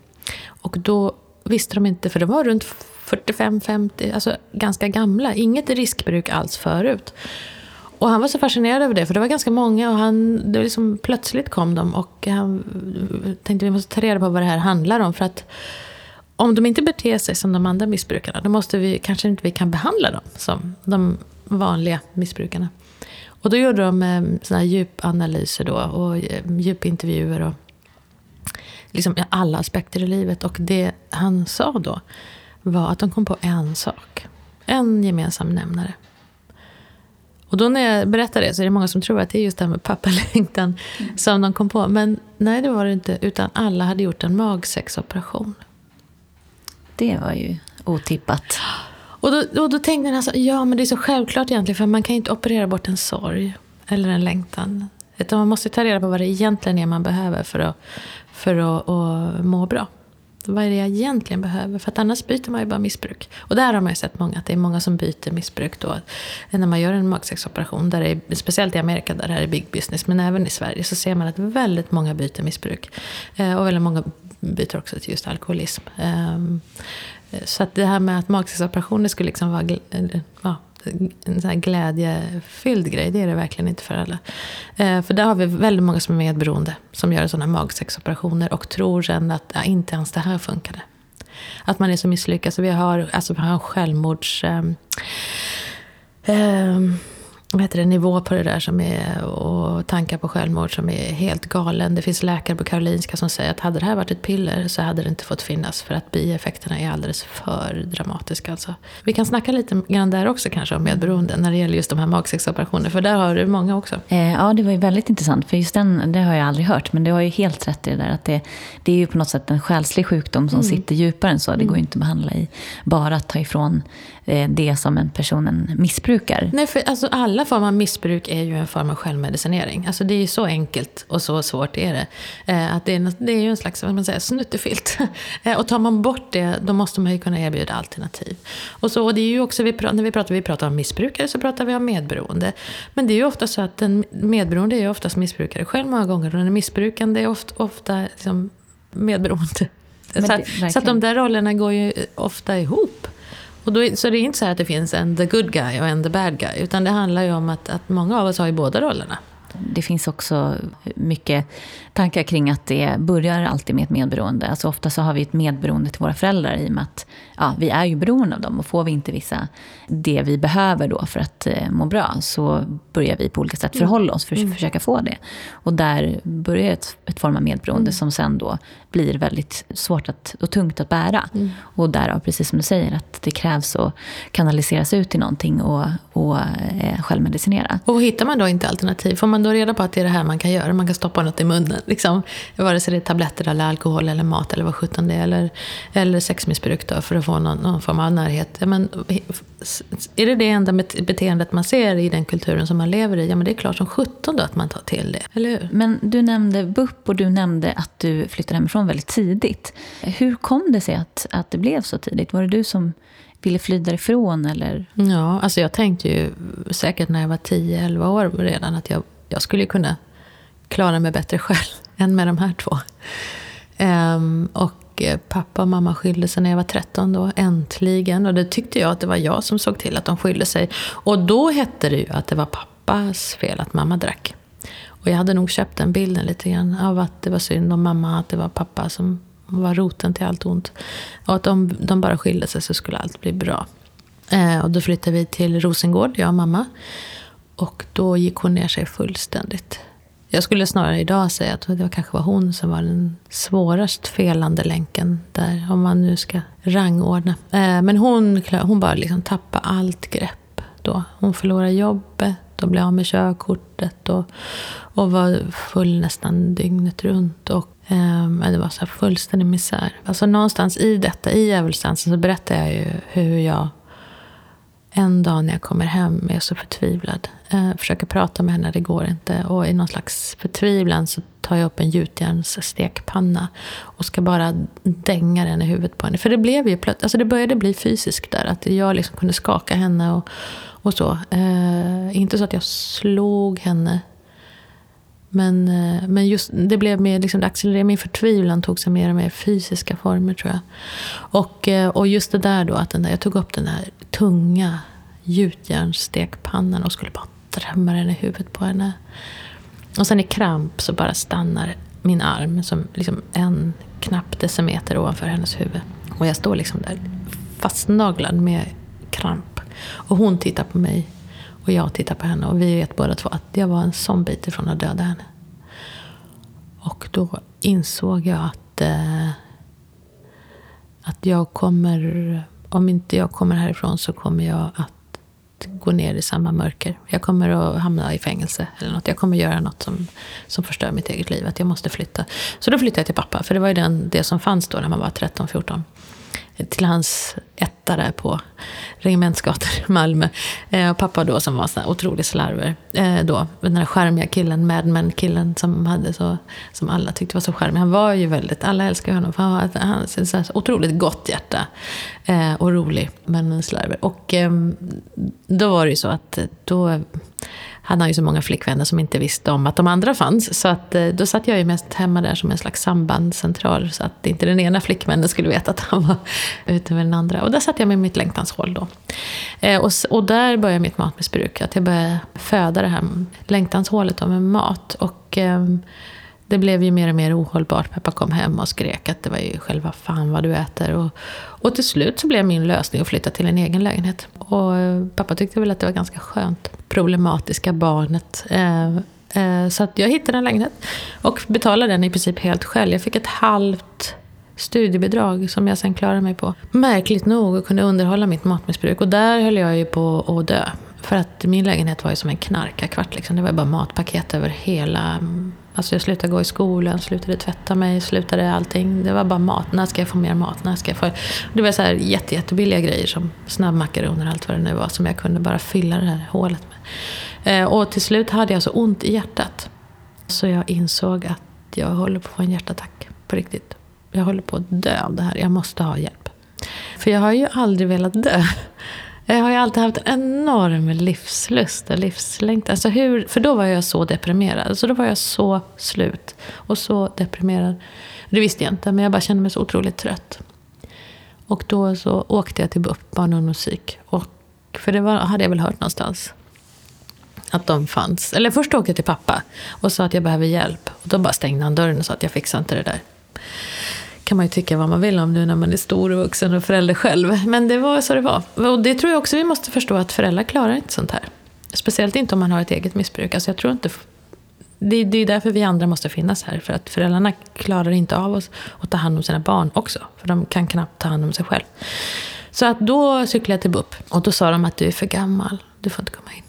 Och då visste de inte, för det var runt 45-50, alltså ganska gamla. Inget riskbruk alls förut. Och han var så fascinerad över det, för det var ganska många och han, det liksom, plötsligt kom de och han tänkte vi måste ta reda på vad det här handlar om. För att om de inte beter sig som de andra missbrukarna, då måste vi, kanske inte vi kan behandla dem som de vanliga missbrukarna. Och då gjorde de eh, såna här djupanalyser då, och eh, djupintervjuer och liksom alla aspekter i livet. Och det han sa då var att de kom på en sak. En gemensam nämnare. Och då när jag berättar det så är det många som tror att det är just det här med pappalängtan som de kom på. Men nej, det var det inte. Utan alla hade gjort en magsexoperation. Det var ju otippat. Och då, och då tänkte jag alltså, ja men det är så självklart egentligen för man kan ju inte operera bort en sorg eller en längtan. Utan man måste ta reda på vad det egentligen är man behöver för att, för att, att må bra. Vad är det jag egentligen behöver? För att annars byter man ju bara missbruk. Och där har man ju sett många, att det är många som byter missbruk då. När man gör en magsexoperation, där det är, speciellt i Amerika där det här är big business, men även i Sverige så ser man att väldigt många byter missbruk. Eh, och väldigt många byter också till just alkoholism. Ehm, så att det här med att magsexoperationer skulle liksom vara ja, en sån här glädjefylld grej, det är det verkligen inte för alla. Eh, för där har vi väldigt många som är medberoende, som gör sådana magsexoperationer och tror sen att ja, inte ens det här funkade. Att man är så misslyckad. Så vi har, alltså, vi har en självmords... Eh, eh, vad heter det, nivå på det där som är, och tankar på självmord som är helt galen. Det finns läkare på Karolinska som säger att hade det här varit ett piller så hade det inte fått finnas för att bieffekterna är alldeles för dramatiska. Alltså. Vi kan snacka lite grann där också kanske om medberoende när det gäller just de här magsexoperationer, för där har du många också. Eh, ja, det var ju väldigt intressant, för just den det har jag aldrig hört. Men du har ju helt rätt i det där, att det, det är ju på något sätt en själslig sjukdom som sitter djupare än så. Det går ju inte att behandla i bara att ta ifrån eh, det som en personen missbrukar. Nej, för alltså, alla former av missbruk är ju en form av självmedicinering. medicinering. Alltså det är ju så enkelt och så svårt är det. Eh, att det, är, det är ju en slags vad man säger, snuttefilt. eh, och tar man bort det, då måste man ju kunna erbjuda alternativ. Och, så, och det är ju också, vi pratar, när vi pratar, vi pratar om missbrukare så pratar vi om medberoende. Men det är ju ofta så att en medberoende är ju oftast missbrukare själv många gånger. Och den missbrukande är ofta, ofta liksom medberoende. Så, det, så, att de där rollerna går ju ofta ihop. Och då, så det är inte så att det finns en the good guy och en the bad guy. Utan det handlar ju om att, att många av oss har ju båda rollerna. Det finns också mycket tankar kring att det börjar alltid med ett medberoende. Alltså ofta så har vi ett medberoende till våra föräldrar i och med att ja, vi är ju beroende av dem. Och får vi inte vissa det vi behöver då för att eh, må bra så börjar vi på olika sätt mm. förhålla oss för att mm. försöka få det. Och där börjar ett, ett form av medberoende mm. som sen då blir väldigt svårt att, och tungt att bära. Mm. Och därav, precis som du säger, att det krävs att kanaliseras ut till någonting och, och eh, självmedicinera. Och hittar man då inte alternativ, får man då reda på att det är det här man kan göra, man kan stoppa något i munnen, liksom, vare sig det är tabletter eller alkohol eller mat eller vad sjutton det är, eller, eller sexmissbruk då, för att få någon, någon form av närhet. Ja, men, är det det enda beteendet man ser i den kulturen som man lever i, ja men det är klart som sjutton då att man tar till det, eller hur? Men du nämnde BUP och du nämnde att du flyttade hemifrån väldigt tidigt. Hur kom det sig att, att det blev så tidigt? Var det du som ville fly därifrån eller? Ja, alltså jag tänkte ju säkert när jag var 10-11 år redan att jag, jag skulle kunna klara mig bättre själv än med de här två. Um, och eh, pappa och mamma skilde sig när jag var 13 då, äntligen. Och det tyckte jag att det var jag som såg till att de skilde sig. Och då hette det ju att det var pappas fel att mamma drack. Och jag hade nog köpt den bilden lite grann av att det var synd om mamma, att det var pappa som var roten till allt ont. Och att om de bara skilde sig så skulle allt bli bra. Eh, och då flyttade vi till Rosengård, jag och mamma. Och då gick hon ner sig fullständigt. Jag skulle snarare idag säga att det kanske var hon som var den svårast felande länken där, om man nu ska rangordna. Eh, men hon, hon bara liksom tappade allt grepp då. Hon förlorade jobbet och blev av med körkortet och, och var full nästan dygnet runt. Och, eh, det var så här fullständig misär. Alltså någonstans i detta, i djävulsdansen, så berättar jag ju hur jag en dag när jag kommer hem är jag så förtvivlad. Jag försöker prata med henne, det går inte. Och i någon slags förtvivlan så tar jag upp en gjutjärnsstekpanna och ska bara dänga den i huvudet på henne. För det blev ju plötsligt, alltså det började bli fysiskt där. Att jag liksom kunde skaka henne och, och så. Eh, inte så att jag slog henne. Men, eh, men just, det blev mer, liksom, det accelererade, min förtvivlan tog sig mer och mer fysiska former tror jag. Och, eh, och just det där då, att den där, jag tog upp den här tunga gjutjärnsstekpannan och skulle bara drämma den i huvudet på henne. Och sen i kramp så bara stannar min arm som liksom en knapp decimeter ovanför hennes huvud. Och jag står liksom där fastnaglad med kramp. Och hon tittar på mig och jag tittar på henne och vi vet båda två att jag var en sån bit ifrån att döda henne. Och då insåg jag att, eh, att jag kommer, om inte jag kommer härifrån så kommer jag att gå ner i samma mörker. Jag kommer att hamna i fängelse eller något. Jag kommer att göra något som, som förstör mitt eget liv. Att jag måste flytta. Så då flyttade jag till pappa. För det var ju den, det som fanns då när man var 13-14 till hans etta där på Regementsgatan i Malmö. Eh, och pappa då som var så otrolig slarver. Eh, då, den där charmiga killen, Mad Men-killen som, hade så, som alla tyckte var så charmig. Han var ju väldigt, alla älskade honom för han hade han hade så otroligt gott hjärta. Eh, och rolig, men en slarver. Och eh, då var det ju så att eh, då han har ju så många flickvänner som inte visste om att de andra fanns. Så att, eh, då satt jag ju mest hemma där som en slags sambandscentral. Så att inte den ena flickvännen skulle veta att han var ute med den andra. Och där satt jag med mitt längtanshål då. Eh, och, och där började mitt matmissbruk. Att jag började föda det här längtanshålet då med mat. Och... Ehm, det blev ju mer och mer ohållbart. Pappa kom hem och skrek att det var ju själva fan vad du äter. Och, och till slut så blev min lösning att flytta till en egen lägenhet. Och eh, pappa tyckte väl att det var ganska skönt. Problematiska barnet. Eh, eh, så att jag hittade en lägenhet. Och betalade den i princip helt själv. Jag fick ett halvt studiebidrag som jag sen klarade mig på. Märkligt nog och kunde underhålla mitt matmissbruk. Och där höll jag ju på att dö. För att min lägenhet var ju som en knarkarkvart. Liksom. Det var bara matpaket över hela mm, Alltså jag slutade gå i skolan, slutade tvätta mig, slutade allting. Det var bara mat. När ska jag få mer mat? När ska jag få... Det var så här jätte, jättebilliga grejer som snabbmakaroner och allt vad det nu var som jag kunde bara fylla det här hålet med. Eh, och till slut hade jag så ont i hjärtat. Så jag insåg att jag håller på att få en hjärtattack. På riktigt. Jag håller på att dö av det här. Jag måste ha hjälp. För jag har ju aldrig velat dö. Jag har ju alltid haft en enorm livslust och livslängtan. Alltså hur, för då var jag så deprimerad. Så då var jag så slut och så deprimerad. Det visste jag inte, men jag bara kände mig så otroligt trött. Och då så åkte jag till BUP, barn och ungdomspsyk. Och, för det var, hade jag väl hört någonstans. Att de fanns. Eller först åkte jag till pappa och sa att jag behöver hjälp. Och då bara stängde han dörren och sa att jag fixar inte det där kan man ju tycka vad man vill om nu när man är stor och vuxen och förälder själv. Men det var så det var. Och det tror jag också vi måste förstå att föräldrar klarar inte sånt här. Speciellt inte om man har ett eget missbruk. Alltså jag tror inte... Det, det är därför vi andra måste finnas här. För att föräldrarna klarar inte av oss att ta hand om sina barn också. För de kan knappt ta hand om sig själv. Så att då cyklade jag till BUP. Och då sa de att du är för gammal. Du får inte komma in.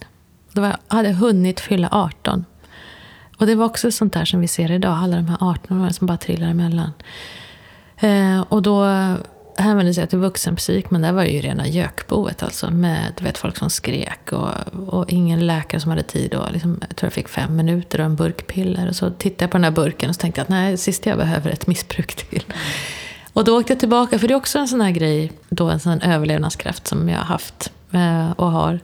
Då var jag, hade jag hunnit fylla 18. Och det var också sånt där som vi ser idag. Alla de här 18-åringarna som bara trillar emellan. Eh, och då hänvände sig till vuxenpsyk, men där var ju rena gökboet alltså. Med du vet, folk som skrek och, och ingen läkare som hade tid. Och liksom, jag tror jag fick fem minuter och en burk piller. Och så tittade jag på den här burken och så tänkte jag att nej, sist jag behöver ett missbruk till. Och då åkte jag tillbaka, för det är också en sån här grej, då en sån överlevnadskraft som jag har haft eh, och har.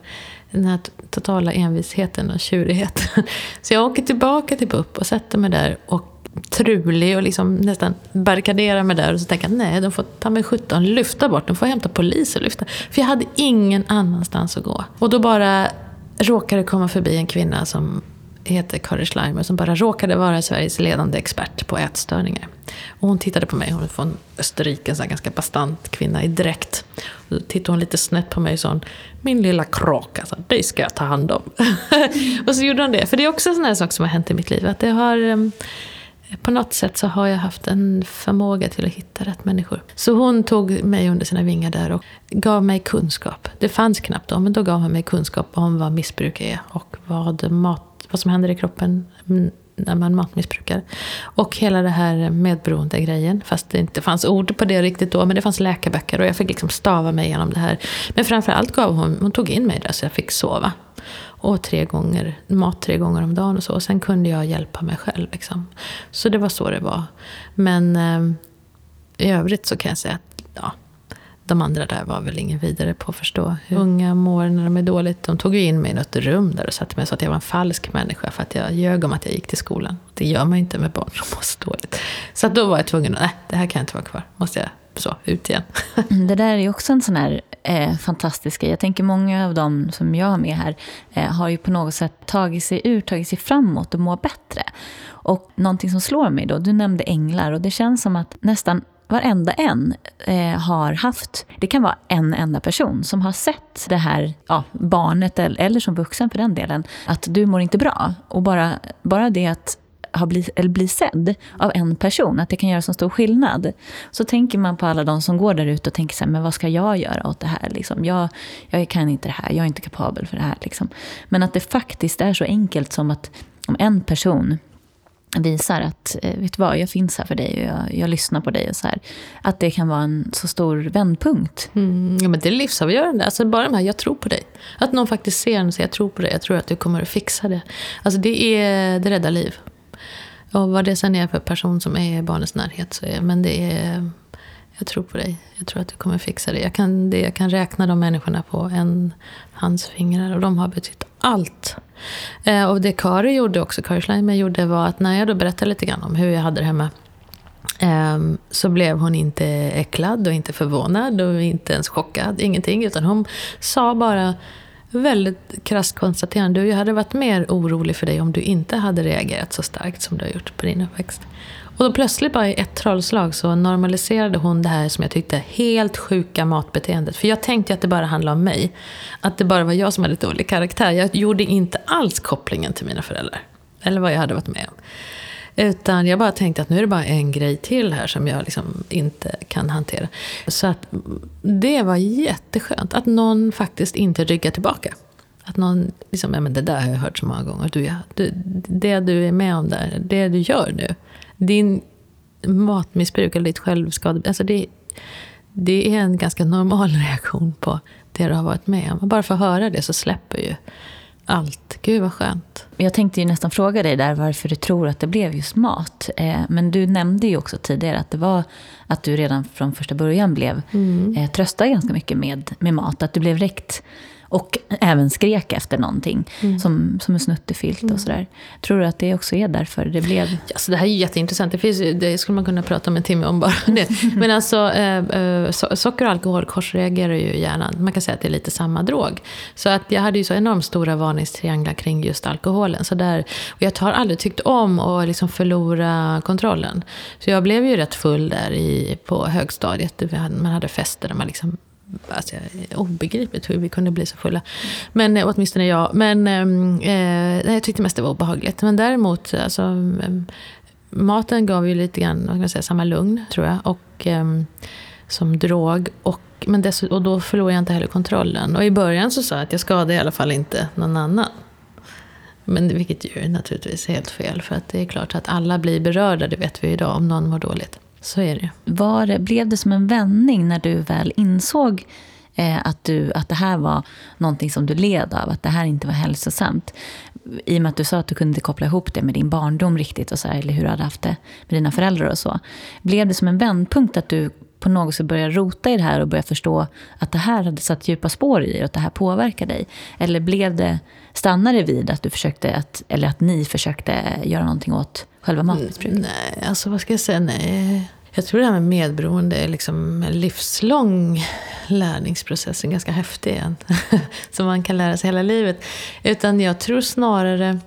Den här totala envisheten och tjurigheten. Så jag åker tillbaka till BUP och sätter mig där och trulig och liksom nästan barrikaderar mig där. Och så tänker jag, nej, de får ta mig sjutton lyfta bort, de får hämta polis och lyfta. För jag hade ingen annanstans att gå. Och då bara råkade det komma förbi en kvinna som heter Kari Schleimer som bara råkade vara Sveriges ledande expert på ätstörningar. Och hon tittade på mig, hon är från Österrike, en ganska bastant kvinna i dräkt. Då tittade hon lite snett på mig och sa min lilla kråka, alltså, dig ska jag ta hand om. och så gjorde hon det. För det är också en sån här sak som har hänt i mitt liv. Att det har ehm, på något sätt så har jag haft en förmåga till att hitta rätt människor. Så hon tog mig under sina vingar där och gav mig kunskap. Det fanns knappt då, men då gav hon mig kunskap om vad missbruk är och vad, mat, vad som händer i kroppen när man matmissbrukar. Och hela det här medberoende grejen. Fast det inte fanns ord på det riktigt då, men det fanns läkarböcker och jag fick liksom stava mig igenom det här. Men framförallt gav hon, hon tog in mig där så jag fick sova och tre gånger, mat tre gånger om dagen och så. Och sen kunde jag hjälpa mig själv. Liksom. Så det var så det var. Men eh, i övrigt så kan jag säga att ja, de andra där var väl ingen vidare på att förstå hur unga mår när de är dåligt. De tog ju in mig i något rum där och satte mig och sa att jag var en falsk människa för att jag ljög om att jag gick till skolan. Det gör man inte med barn som mår så dåligt. Så då var jag tvungen att, nej, det här kan jag inte vara kvar. Måste jag så, ut igen. Mm, det där är ju också en sån här eh, fantastisk grej. Jag tänker många av dem som jag har med här eh, har ju på något sätt tagit sig ur, tagit sig framåt och mår bättre. Och någonting som slår mig då, du nämnde änglar och det känns som att nästan varenda en eh, har haft, det kan vara en enda person som har sett det här ja, barnet, eller, eller som vuxen för den delen, att du mår inte bra. Och bara, bara det att ha bli, eller bli sedd av en person, att det kan göra så stor skillnad. Så tänker man på alla de som går där ute och tänker så här, men vad ska jag göra åt det här? Liksom, jag, jag kan inte det här, jag är inte kapabel för det här. Liksom. Men att det faktiskt är så enkelt som att om en person visar att, eh, vet du vad, jag finns här för dig och jag, jag lyssnar på dig och så här. Att det kan vara en så stor vändpunkt. Mm, ja, men det är livsavgörande. Alltså bara de här, jag tror på dig. Att någon faktiskt ser en och säger, jag tror på dig, jag tror att du kommer att fixa det. Alltså det, är, det räddar liv. Och vad det sen är för person som är i barnets närhet så är, men det är, jag tror på dig. Jag tror att du kommer fixa det. Jag kan, det, jag kan räkna de människorna på en hands fingrar och de har betytt allt. Eh, och det Kari gjorde också, Kari Schleimer gjorde var att när jag då berättade lite grann om hur jag hade det hemma eh, så blev hon inte äcklad och inte förvånad och inte ens chockad, ingenting. Utan hon sa bara väldigt krasst konstaterande. Jag hade varit mer orolig för dig om du inte hade reagerat så starkt som du har gjort på din uppväxt. Och då plötsligt bara i ett trollslag så normaliserade hon det här som jag tyckte helt sjuka matbeteendet. För jag tänkte att det bara handlade om mig. Att det bara var jag som hade dålig karaktär. Jag gjorde inte alls kopplingen till mina föräldrar. Eller vad jag hade varit med om. Utan jag bara tänkte att nu är det bara en grej till här som jag liksom inte kan hantera. Så att det var jätteskönt att någon faktiskt inte ryggar tillbaka. Att någon, liksom, ja men det där har jag hört så många gånger. Du, ja, du, det du är med om där, det du gör nu. Din matmissbruk eller ditt självskade, alltså det, det är en ganska normal reaktion på det du har varit med om. Bara för att höra det så släpper ju allt. Gud vad skönt. Jag tänkte ju nästan fråga dig där varför du tror att det blev just mat. Eh, men du nämnde ju också tidigare att det var att du redan från första början blev mm. eh, tröstad ganska mycket med, med mat. Att du blev räckt och även skrek efter någonting mm. som, som en snuttefilt mm. och sådär. Tror du att det också är därför det blev... Ja, så det här är jätteintressant. Det, finns, det skulle man kunna prata om en timme om bara. Det. Men alltså, eh, eh socker och alkohol korsreagerar ju hjärnan. Man kan säga att det är lite samma drog. Så att jag hade ju så enormt stora varningstrianglar kring just alkoholen. Så där, och jag har aldrig tyckt om att liksom förlora kontrollen. Så jag blev ju rätt full där i, på högstadiet. Man hade fester där man liksom Alltså, obegripligt hur vi kunde bli så fulla. Men eh, åtminstone jag. Men ehm, eh, jag tyckte mest det var obehagligt. Men däremot, alltså, ehm, maten gav ju lite grann, vad kan man säga, samma lugn, tror jag. Och eh, som drog. Och, men dess, och då förlorade jag inte heller kontrollen. Och i början så sa jag att jag skadade i alla fall inte någon annan. Men vilket ju naturligtvis är helt fel. För att det är klart att alla blir berörda, det vet vi idag, om någon mår dåligt. Så är det. Var, blev det som en vändning när du väl insåg eh, att, du, att det här var någonting som du led av, att det här inte var hälsosamt? I och med att du sa att du kunde koppla ihop det med din barndom riktigt, och så här, eller hur du hade haft det med dina föräldrar och så. Blev det som en vändpunkt att du på något sätt började rota i det här och började förstå att det här hade satt djupa spår i dig och att det här påverkar dig? Eller blev det, stannade det vid att du försökte, att, eller att ni försökte göra någonting åt själva matmissbruket? Nej, alltså vad ska jag säga? Nej. Jag tror det här med medberoende är liksom en livslång lärningsprocess, en ganska häftig en, som man kan lära sig hela livet. Utan jag tror snarare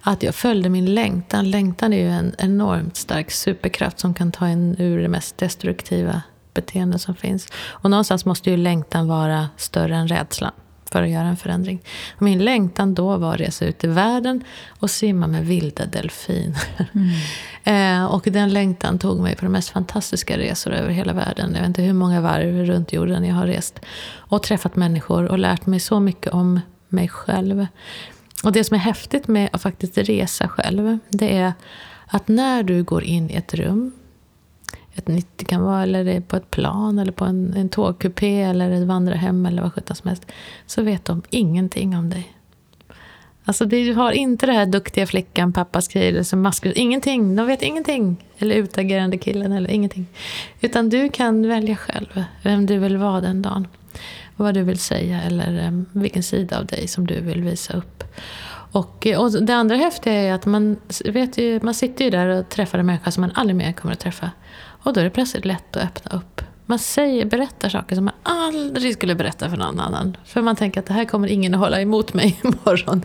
att jag följde min längtan. Längtan är ju en enormt stark superkraft som kan ta en ur det mest destruktiva beteende som finns. Och någonstans måste ju längtan vara större än rädslan för att göra en förändring. Min längtan då var att resa ut i världen och simma med vilda delfiner. Mm. eh, och den längtan tog mig på de mest fantastiska resor över hela världen. Jag vet inte hur många varv runt jorden jag har rest. Och träffat människor och lärt mig så mycket om mig själv. Och det som är häftigt med att faktiskt resa själv, det är att när du går in i ett rum ett nytt, det kan vara eller på ett plan eller på en, en tågkupé eller ett vandrarhem eller vad sjutton som helst. Så vet de ingenting om dig. Alltså du har inte det här duktiga flickan, pappas grejer, som maskulin, ingenting. De vet ingenting. Eller utagerande killen eller ingenting. Utan du kan välja själv vem du vill vara den dagen. Vad du vill säga eller eh, vilken sida av dig som du vill visa upp. Och, eh, och det andra häftiga är att man, vet ju, man sitter ju där och träffar en människa som man aldrig mer kommer att träffa. Och då är det plötsligt lätt att öppna upp. Man säger, berättar saker som man aldrig skulle berätta för någon annan. För man tänker att det här kommer ingen att hålla emot mig imorgon.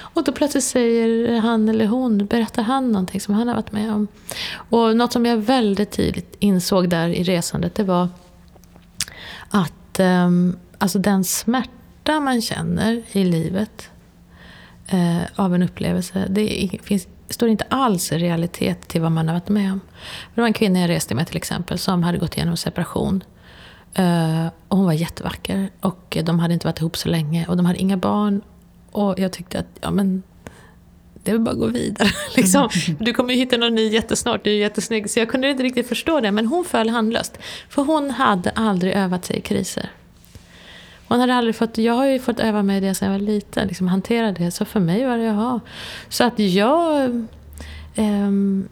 Och då plötsligt säger han eller hon, berättar han någonting som han har varit med om. Och något som jag väldigt tidigt insåg där i resandet, det var att ehm, alltså den smärta man känner i livet eh, av en upplevelse, det finns står inte alls i realitet till vad man har varit med om. Det var en kvinna jag reste med till exempel som hade gått igenom separation. Uh, och hon var jättevacker och de hade inte varit ihop så länge och de hade inga barn. Och jag tyckte att, ja men det är bara att gå vidare. liksom. Du kommer ju hitta någon ny jättesnart, du är jättesnygg. Så jag kunde inte riktigt förstå det, men hon föll handlöst. För hon hade aldrig övat sig i kriser. Hon hade aldrig fått, jag har ju fått öva mig det sedan jag var liten, liksom hantera det. Så för mig var det, jaha. Så att jag... Um,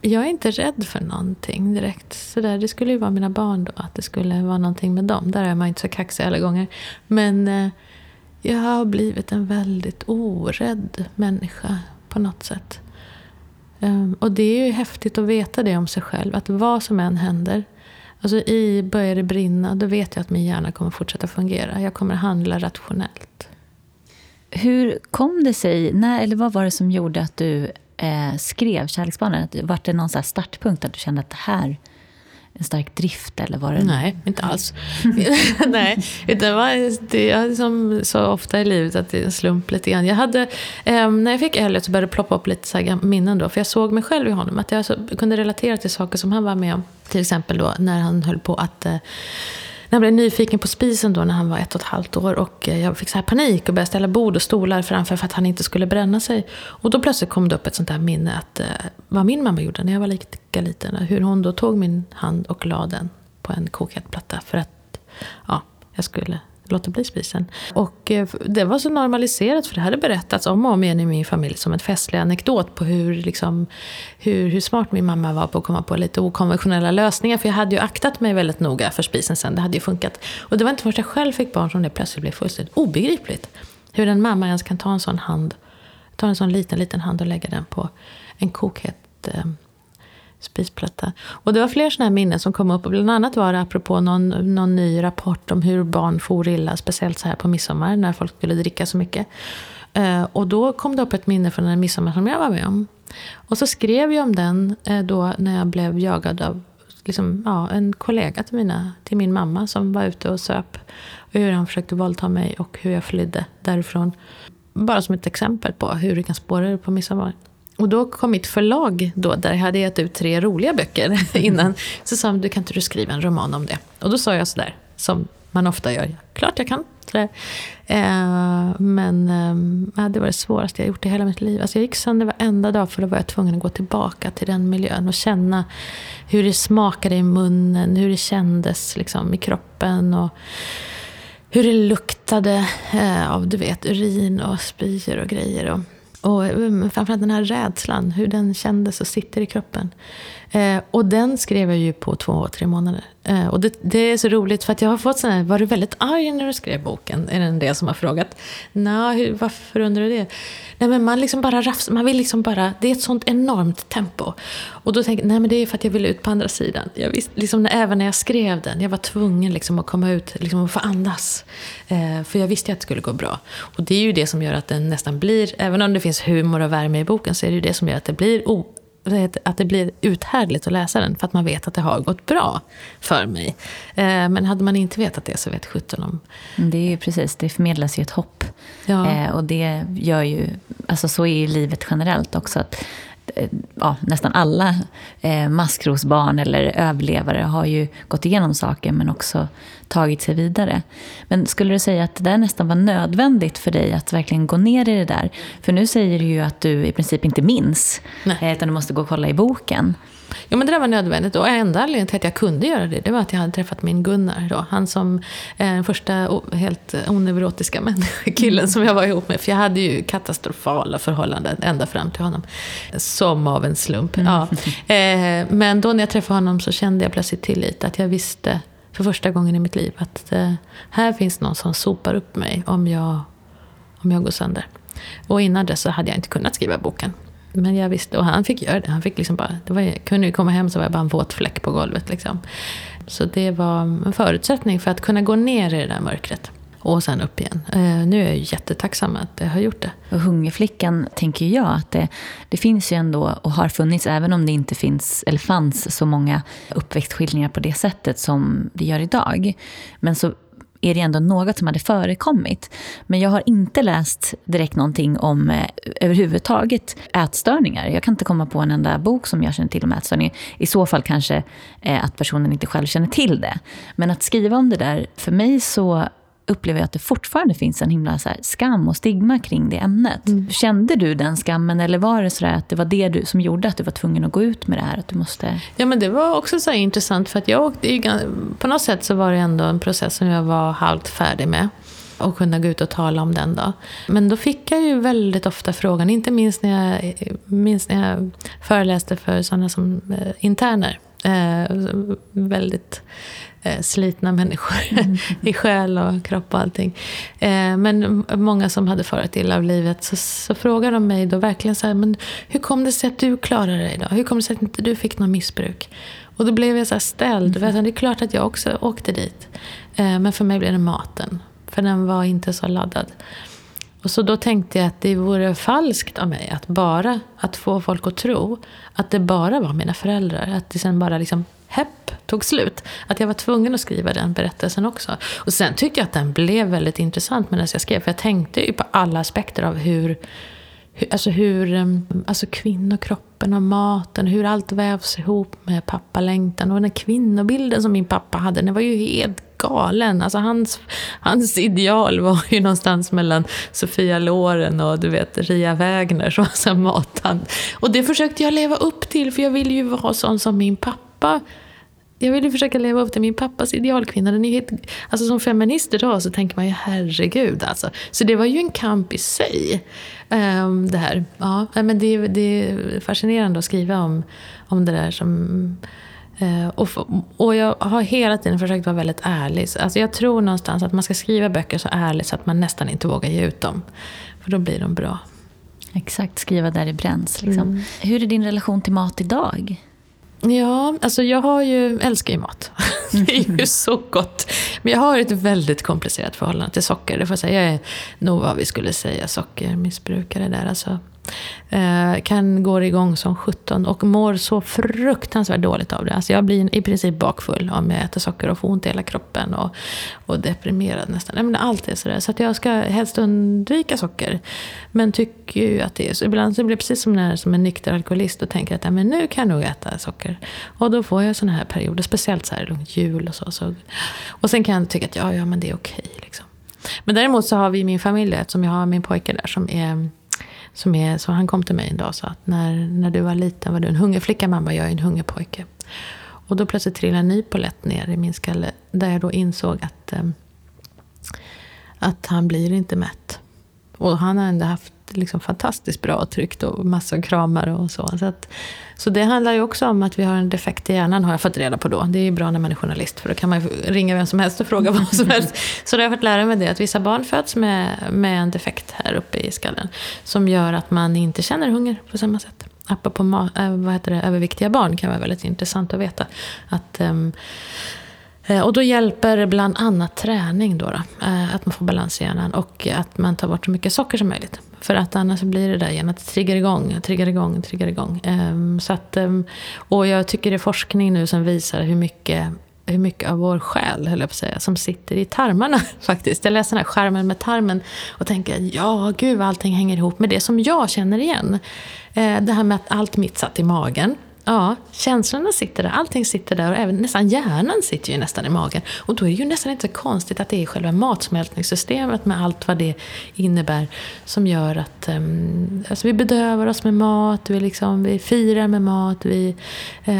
jag är inte rädd för någonting direkt. Så där, det skulle ju vara mina barn då, att det skulle vara någonting med dem. Där är man inte så kaxig alla gånger. Men eh, jag har blivit en väldigt orädd människa på något sätt. Um, och det är ju häftigt att veta det om sig själv, att vad som än händer Alltså i börjar det brinna, då vet jag att min hjärna kommer fortsätta fungera. Jag kommer handla rationellt. Hur kom det sig, när, eller vad var det som gjorde att du eh, skrev Kärleksbarnen? Var det någon så startpunkt att du kände att det här en stark drift? Eller var det Nej, inte alls. Nej, det var det är som så ofta i livet att det är en slump lite grann. Jag hade, eh, när jag fick Elliot så började det ploppa upp lite så minnen då. För jag såg mig själv i honom. Att jag så, kunde relatera till saker som han var med om. Till exempel då när han höll på att eh, jag blev nyfiken på spisen då när han var ett och ett halvt år och eh, jag fick så här panik och började ställa bord och stolar framför för att han inte skulle bränna sig. Och då plötsligt kom det upp ett sånt där minne att eh, vad min mamma gjorde när jag var lika liten. Hur hon då tog min hand och la den på en kokhet platta för att ja, jag skulle låta bli spisen. Och eh, det var så normaliserat för det hade berättats om och om igen i min familj som en festlig anekdot på hur, liksom, hur, hur smart min mamma var på att komma på lite okonventionella lösningar. För jag hade ju aktat mig väldigt noga för spisen sen, det hade ju funkat. Och det var inte först jag själv fick barn som det plötsligt blev fullständigt obegripligt. Hur en mamma ens kan ta en sån hand, ta en sån liten, liten hand och lägga den på en kokhet eh, spisplatta. Och det var fler sådana här minnen som kom upp. bland annat var det apropå någon, någon ny rapport om hur barn for illa, speciellt så här på midsommar när folk skulle dricka så mycket. Eh, och då kom det upp ett minne från en midsommar som jag var med om. Och så skrev jag om den eh, då när jag blev jagad av liksom, ja, en kollega till, mina, till min mamma som var ute och söp. Och hur han försökte våldta mig och hur jag flydde därifrån. Bara som ett exempel på hur det kan spåra på midsommar. Och då kom mitt förlag, då, där jag hade gett ut tre roliga böcker innan, så sa de, du kan inte du skriva en roman om det? Och då sa jag sådär, som man ofta gör, klart jag kan. Eh, men eh, det var det svåraste jag gjort i hela mitt liv. Alltså jag gick sönder varenda dag för då var jag tvungen att gå tillbaka till den miljön och känna hur det smakade i munnen, hur det kändes liksom, i kroppen. Och, hur det luktade eh, av du vet, urin och spyor och grejer. Och, och um, framförallt den här rädslan, hur den kändes och sitter i kroppen. Eh, och den skrev jag ju på två, tre månader. Eh, och det, det, är så roligt för att jag har fått sådana här, var du väldigt arg när du skrev boken? Är det en del som har frågat. Nej, varför undrar du det? Nej men man liksom bara rafs, man vill liksom bara, det är ett sånt enormt tempo. Och då tänker jag, nej men det är för att jag vill ut på andra sidan. Jag visste, liksom, även när jag skrev den, jag var tvungen liksom att komma ut liksom, och få andas. Eh, för jag visste att det skulle gå bra. Och det är ju det som gör att den nästan blir, även om det finns humor och värme i boken, så är det ju det som gör att det blir o att det blir uthärdligt att läsa den för att man vet att det har gått bra för mig. Eh, men hade man inte vetat det så vet sjutton om... Mm, det är ju precis, det förmedlas ju ett hopp. Ja. Eh, och det gör ju, alltså så är ju livet generellt också. Att ja, nästan alla eh, maskrosbarn eller överlevare har ju gått igenom saker men också tagit sig vidare. Men skulle du säga att det där nästan var nödvändigt för dig att verkligen gå ner i det där? För nu säger du ju att du i princip inte minns, Nej. Eh, utan du måste gå och kolla i boken. Ja, men det där var nödvändigt. Och enda anledningen till att jag kunde göra det, det var att jag hade träffat min Gunnar. Då. Han som är den första helt oneurotiska killen som jag var ihop med. För jag hade ju katastrofala förhållanden ända fram till honom. Som av en slump. Mm. Ja. Eh, men då när jag träffade honom så kände jag plötsligt tillit. Att jag visste för första gången i mitt liv att eh, här finns någon som sopar upp mig om jag, om jag går sönder. Och innan dess så hade jag inte kunnat skriva boken. Men jag visste, och han fick göra det. Han fick liksom bara, det var, kunde ju komma hem så var jag bara en våt fläck på golvet. Liksom. Så det var en förutsättning för att kunna gå ner i det där mörkret. Och sen upp igen. Eh, nu är jag jättetacksam att jag har gjort det. Och Hungerflickan tänker jag att det, det finns ju ändå och har funnits, även om det inte finns eller fanns så många uppväxtskildringar på det sättet som det gör idag. Men så är det ändå något som hade förekommit. Men jag har inte läst direkt någonting om eh, överhuvudtaget ätstörningar. Jag kan inte komma på en enda bok som jag känner till om ätstörningar. I så fall kanske eh, att personen inte själv känner till det. Men att skriva om det där, för mig så upplever jag att det fortfarande finns en himla så skam och stigma kring det ämnet. Mm. Kände du den skammen eller var det så att det var det du, som gjorde att du var tvungen att gå ut med det här? Att du måste... Ja men det var också så intressant för att jag åkte, på något sätt så var det ändå en process som jag var halvt färdig med och kunna gå ut och tala om den. Då. Men då fick jag ju väldigt ofta frågan, inte minst när jag, minst när jag föreläste för sådana som eh, interner. Eh, väldigt eh, slitna människor mm. i själ och kropp och allting. Eh, men många som hade farit illa av livet så, så frågade de mig då verkligen så här, men hur kom det sig att du klarade dig då? Hur kom det sig att inte du fick något missbruk? Och då blev jag så ställd. Mm. Det är klart att jag också åkte dit. Eh, men för mig blev det maten. För den var inte så laddad. Och så då tänkte jag att det vore falskt av mig att bara att få folk att tro att det bara var mina föräldrar. Att det sen bara liksom hepp tog slut. Att jag var tvungen att skriva den berättelsen också. Och sen tyckte jag att den blev väldigt intressant medan jag skrev. För jag tänkte ju på alla aspekter av hur, hur, alltså hur alltså kvinnokroppen och maten, hur allt vävs ihop med pappalängtan. Och den kvinnobilden som min pappa hade, den var ju helt galen. Alltså hans, hans ideal var ju någonstans mellan Sofia Loren och du vet, Ria Wägner som var. Och det försökte jag leva upp till för jag ville ju vara sån som min pappa jag ville försöka leva upp till min pappas idealkvinna. Den är helt, alltså som feminist idag så tänker man ju herregud alltså. Så det var ju en kamp i sig. Um, det här. Ja, men det, det är fascinerande att skriva om, om det där som... Uh, och, och jag har hela tiden försökt vara väldigt ärlig. Alltså jag tror någonstans att man ska skriva böcker så ärligt så att man nästan inte vågar ge ut dem. För då blir de bra. Exakt, skriva där det bränns. Liksom. Mm. Hur är din relation till mat idag? Ja, alltså jag har ju, älskar ju mat. Det är ju så gott. Men jag har ett väldigt komplicerat förhållande till socker. Det får jag säga. Jag är nog vad vi skulle säga sockermissbrukare där. Alltså, Eh, kan gå igång som 17 och mår så fruktansvärt dåligt av det. Alltså jag blir i princip bakfull om jag äter socker och får ont i hela kroppen och, och deprimerad nästan. Men allt är sådär. Så att jag ska helst undvika socker. Men tycker ju att det är så. Ibland så blir det precis som, när, som en nykter alkoholist och tänker att ja, men nu kan jag nog äta socker. Och då får jag sådana här perioder, speciellt så här runt jul och så, så. Och sen kan jag tycka att ja, ja men det är okej. Liksom. Men däremot så har vi i min familj, eftersom jag har min pojke där som är som är, så han kom till mig en dag och sa att när, när du var liten var du en hungerflicka mamma, jag är en hungerpojke. Och då plötsligt trillade en ny polett ner i min skalle. Där jag då insåg att, eh, att han blir inte mätt. Och han har ändå haft liksom fantastiskt bra och tryggt och massor av kramar och så. Så, att, så det handlar ju också om att vi har en defekt i hjärnan, har jag fått reda på då. Det är ju bra när man är journalist, för då kan man ringa vem som helst och fråga vad som helst. Så då har jag fått lära mig det, att vissa barn föds med, med en defekt här uppe i skallen. Som gör att man inte känner hunger på samma sätt. Apropå äh, vad heter det, överviktiga barn kan vara väldigt intressant att veta. Att... Um, Eh, och då hjälper bland annat träning då, då, eh, att man får balans i hjärnan och att man tar bort så mycket socker som möjligt. För att annars blir det där igen att det triggar igång, triggar igång, triggar igång. Ehm, så att, ehm, och jag tycker det är forskning nu som visar hur mycket hur mycket av vår själ, höll jag på att säga, som sitter i tarmarna faktiskt. Jag läser den här skärmen med tarmen och tänker, ja gud vad allting hänger ihop med det som jag känner igen. Eh, det här med att allt mitt satt i magen. Ja, känslorna sitter där, allting sitter där och även nästan hjärnan sitter ju nästan i magen. Och då är det ju nästan inte så konstigt att det är själva matsmältningssystemet med allt vad det innebär som gör att um, alltså vi bedövar oss med mat, vi, liksom, vi firar med mat. Vi, uh,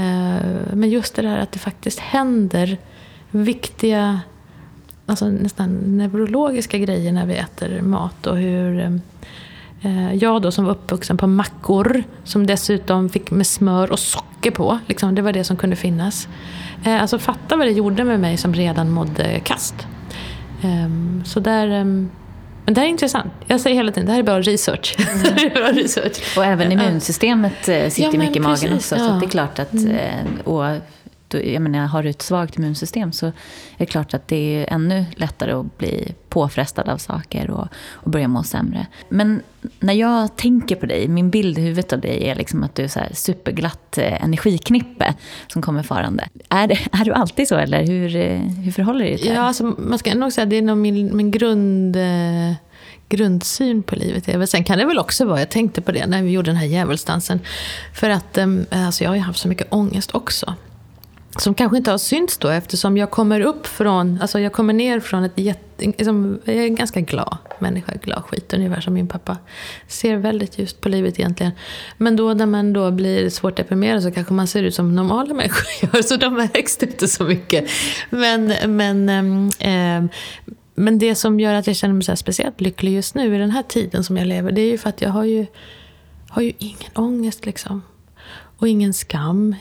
men just det där att det faktiskt händer viktiga, alltså nästan neurologiska grejer när vi äter mat och hur um, jag då som var uppvuxen på mackor, som dessutom fick med smör och socker på. Liksom, det var det som kunde finnas. Eh, alltså fatta vad det gjorde med mig som redan mådde kast. Ehm, så där... Ehm, men det här är intressant. Jag säger hela tiden, det här är bra research. Mm. bra research. Och även immunsystemet eh, sitter ja, mycket i magen också. Ja. Så det är klart att... Mm. Jag menar, har du ett svagt immunsystem så är det klart att det är ännu lättare att bli påfrestad av saker och, och börja må sämre. Men när jag tänker på dig, min bild i huvudet av dig är liksom att du är så här superglatt eh, energiknippe som kommer farande. Är, det, är du alltid så eller hur, eh, hur förhåller du dig till det? Ja, alltså, man ska nog säga att det är nog min, min grund eh, grundsyn på livet Sen kan det väl också vara, jag tänkte på det när vi gjorde den här djävulsdansen. För att ehm, alltså jag har ju haft så mycket ångest också som kanske inte har synts då eftersom jag kommer upp från, alltså jag kommer ner från ett jätte, liksom, jag är en ganska glad människa, glad skit ungefär som min pappa. Ser väldigt ljust på livet egentligen. Men då när man då blir svårt deprimerad så kanske man ser ut som normala människor gör, så de märks inte så mycket. Men, men, äh, men det som gör att jag känner mig så speciellt lycklig just nu i den här tiden som jag lever, det är ju för att jag har ju, har ju ingen ångest liksom. Och ingen skam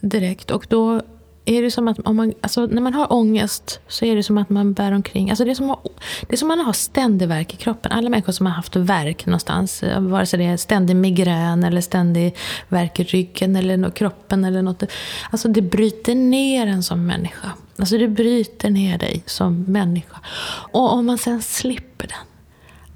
direkt. Och då är det som att om man, alltså när man har ångest så är det som att man bär omkring. Alltså det, är som att, det är som att man har ständig värk i kroppen. Alla människor som har haft värk någonstans, vare sig det är ständig migrän eller ständig värk i ryggen eller kroppen eller något. Alltså det bryter ner en som människa. Alltså det bryter ner dig som människa. Och om man sen slipper den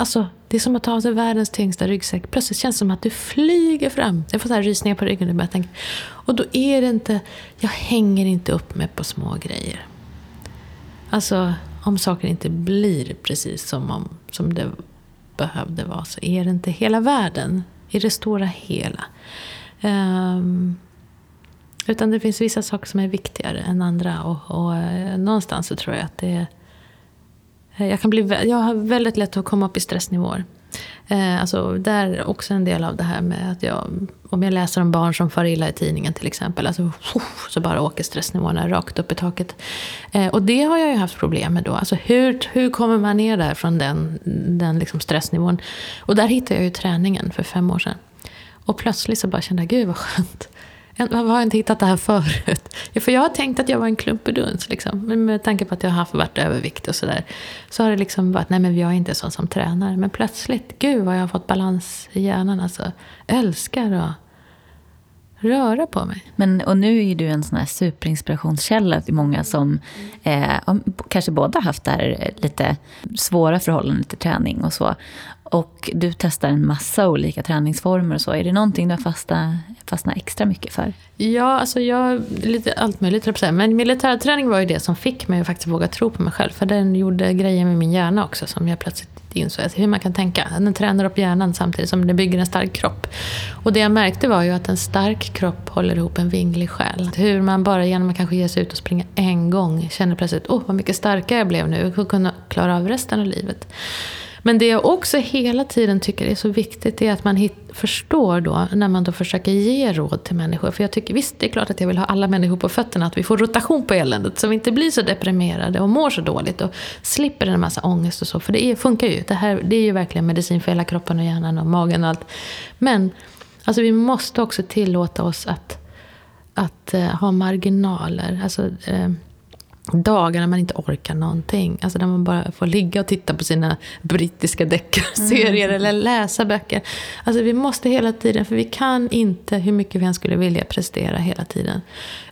Alltså, det är som att ta av sig världens tyngsta ryggsäck. Plötsligt känns det som att du flyger fram. Jag får så här rysningar på ryggen. Och, tänka. och då är det inte... Jag hänger inte upp mig på små grejer. Alltså, om saker inte blir precis som, om, som det behövde vara så är det inte hela världen i det stora hela. Um, utan det finns vissa saker som är viktigare än andra. Och, och eh, någonstans så tror jag att det är Eh, jag, kan bli, jag har väldigt lätt att komma upp i stressnivåer. Eh, alltså, där är också en del av det här med att jag, om jag läser om barn som far illa i tidningen till exempel, alltså, så bara åker stressnivåerna rakt upp i taket. Eh, och det har jag ju haft problem med då. Alltså, hur, hur kommer man ner där från den, den liksom stressnivån? Och där hittade jag ju träningen för fem år sedan. Och plötsligt så bara kände jag, gud vad skönt. Varför har jag inte hittat det här förut? Ja, för jag har tänkt att jag var en klumpeduns. Liksom. Men med tanke på att jag har haft, varit övervikt och sådär. Så har det liksom varit, nej men jag är inte sån som tränar. Men plötsligt, gud vad jag har fått balans i hjärnan. Alltså, älskar att röra på mig. Men, och nu är ju du en sån här superinspirationskälla till många som eh, kanske båda haft där eh, lite svåra förhållanden till träning och så. Och du testar en massa olika träningsformer och så. Är det någonting du har fastnat, fastnat extra mycket för? Ja, alltså jag, lite allt möjligt säga. Men militärträning var ju det som fick mig att faktiskt våga tro på mig själv. För den gjorde grejer med min hjärna också som jag plötsligt insåg hur man kan tänka. Den tränar upp hjärnan samtidigt som den bygger en stark kropp. Och det jag märkte var ju att en stark kropp håller ihop en vinglig själ. Hur man bara genom att kanske ge sig ut och springa en gång känner plötsligt, åh oh, vad mycket starkare jag blev nu. Jag kunna klara av resten av livet. Men det jag också hela tiden tycker är så viktigt är att man hit, förstår då när man då försöker ge råd till människor. För jag tycker visst, det är klart att jag vill ha alla människor på fötterna, att vi får rotation på eländet så vi inte blir så deprimerade och mår så dåligt och slipper en massa ångest och så. För det är, funkar ju. Det, här, det är ju verkligen medicin för hela kroppen och hjärnan och magen och allt. Men alltså, vi måste också tillåta oss att, att uh, ha marginaler. Alltså, uh, dagar när man inte orkar någonting. Alltså när man bara får ligga och titta på sina brittiska deckarserier mm. eller läsa böcker. Alltså vi måste hela tiden, för vi kan inte, hur mycket vi än skulle vilja, prestera hela tiden.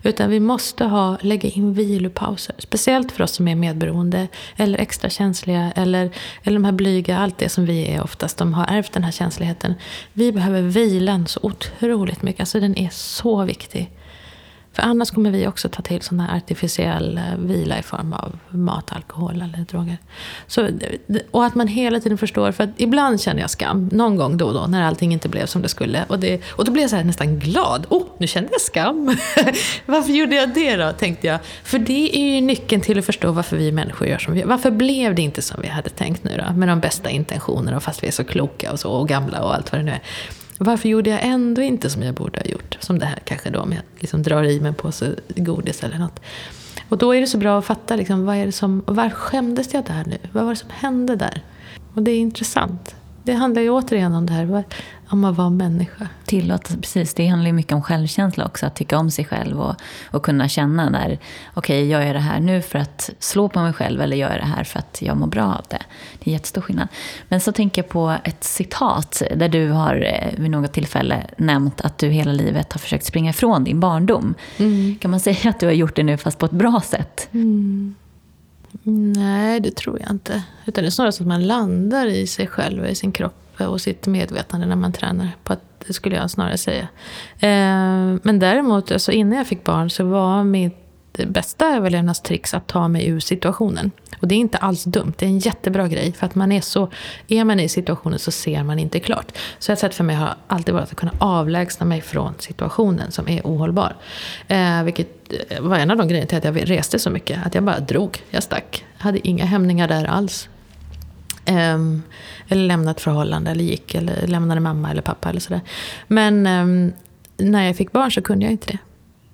Utan vi måste ha, lägga in vilopauser. Speciellt för oss som är medberoende eller extra känsliga eller, eller de här blyga, allt det som vi är oftast. De har ärvt den här känsligheten. Vi behöver vilan så otroligt mycket. Alltså den är så viktig. För annars kommer vi också ta till sån här artificiell eh, vila i form av mat, alkohol eller droger. Så, eh, och att man hela tiden förstår, för att ibland känner jag skam, någon gång då och då, när allting inte blev som det skulle. Och, det, och då blev jag så nästan glad. Oh, nu kände jag skam. varför gjorde jag det då, tänkte jag. För det är ju nyckeln till att förstå varför vi människor gör som vi gör. Varför blev det inte som vi hade tänkt nu då? Med de bästa intentionerna, fast vi är så kloka och så, och gamla och allt vad det nu är. Varför gjorde jag ändå inte som jag borde ha gjort? Som det här kanske då, om jag liksom drar i mig en påse godis eller något. Och då är det så bra att fatta, liksom, vad är det som, var skämdes jag där nu? Vad var det som hände där? Och det är intressant. Det handlar ju återigen om det här om att vara människa. Tillåta, precis. Det handlar ju mycket om självkänsla också. Att tycka om sig själv och, och kunna känna när, okej, okay, jag gör det här nu för att slå på mig själv eller gör det här för att jag mår bra av det. Det är jättestor skillnad. Men så tänker jag på ett citat där du har eh, vid något tillfälle nämnt att du hela livet har försökt springa ifrån din barndom. Mm. Kan man säga att du har gjort det nu fast på ett bra sätt? Mm. Nej, det tror jag inte. Utan det är snarare så att man landar i sig själv och i sin kropp och sitt medvetande när man tränar. På att, det skulle jag snarare säga. Eh, men däremot, alltså innan jag fick barn så var mitt bästa överlevnadstricks att ta mig ur situationen. Och det är inte alls dumt, det är en jättebra grej. För att man är så, är man i situationen så ser man inte klart. Så ett sätt för mig har alltid varit att kunna avlägsna mig från situationen som är ohållbar. Eh, vilket eh, var en av de grejerna till att jag reste så mycket. Att jag bara drog, jag stack. Jag hade inga hämningar där alls. Um, eller lämnade ett förhållande, eller gick, eller lämnade mamma eller pappa eller sådär. Men um, när jag fick barn så kunde jag inte det.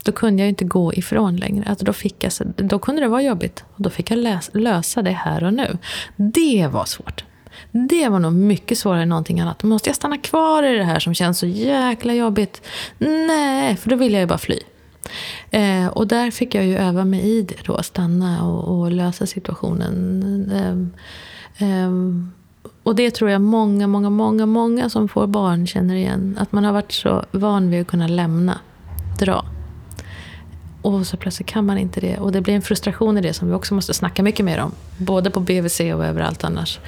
Då kunde jag inte gå ifrån längre. Alltså då, fick jag, då kunde det vara jobbigt. Och då fick jag läsa, lösa det här och nu. Det var svårt. Det var nog mycket svårare än någonting annat. Måste jag stanna kvar i det här som känns så jäkla jobbigt? Nej, för då vill jag ju bara fly. Eh, och där fick jag ju öva mig i det då. Stanna och, och lösa situationen. Eh, Ehm, och det tror jag många, många, många, många som får barn känner igen. Att man har varit så van vid att kunna lämna, dra. Och så plötsligt kan man inte det. Och det blir en frustration i det som vi också måste snacka mycket mer om. Både på BVC och överallt annars.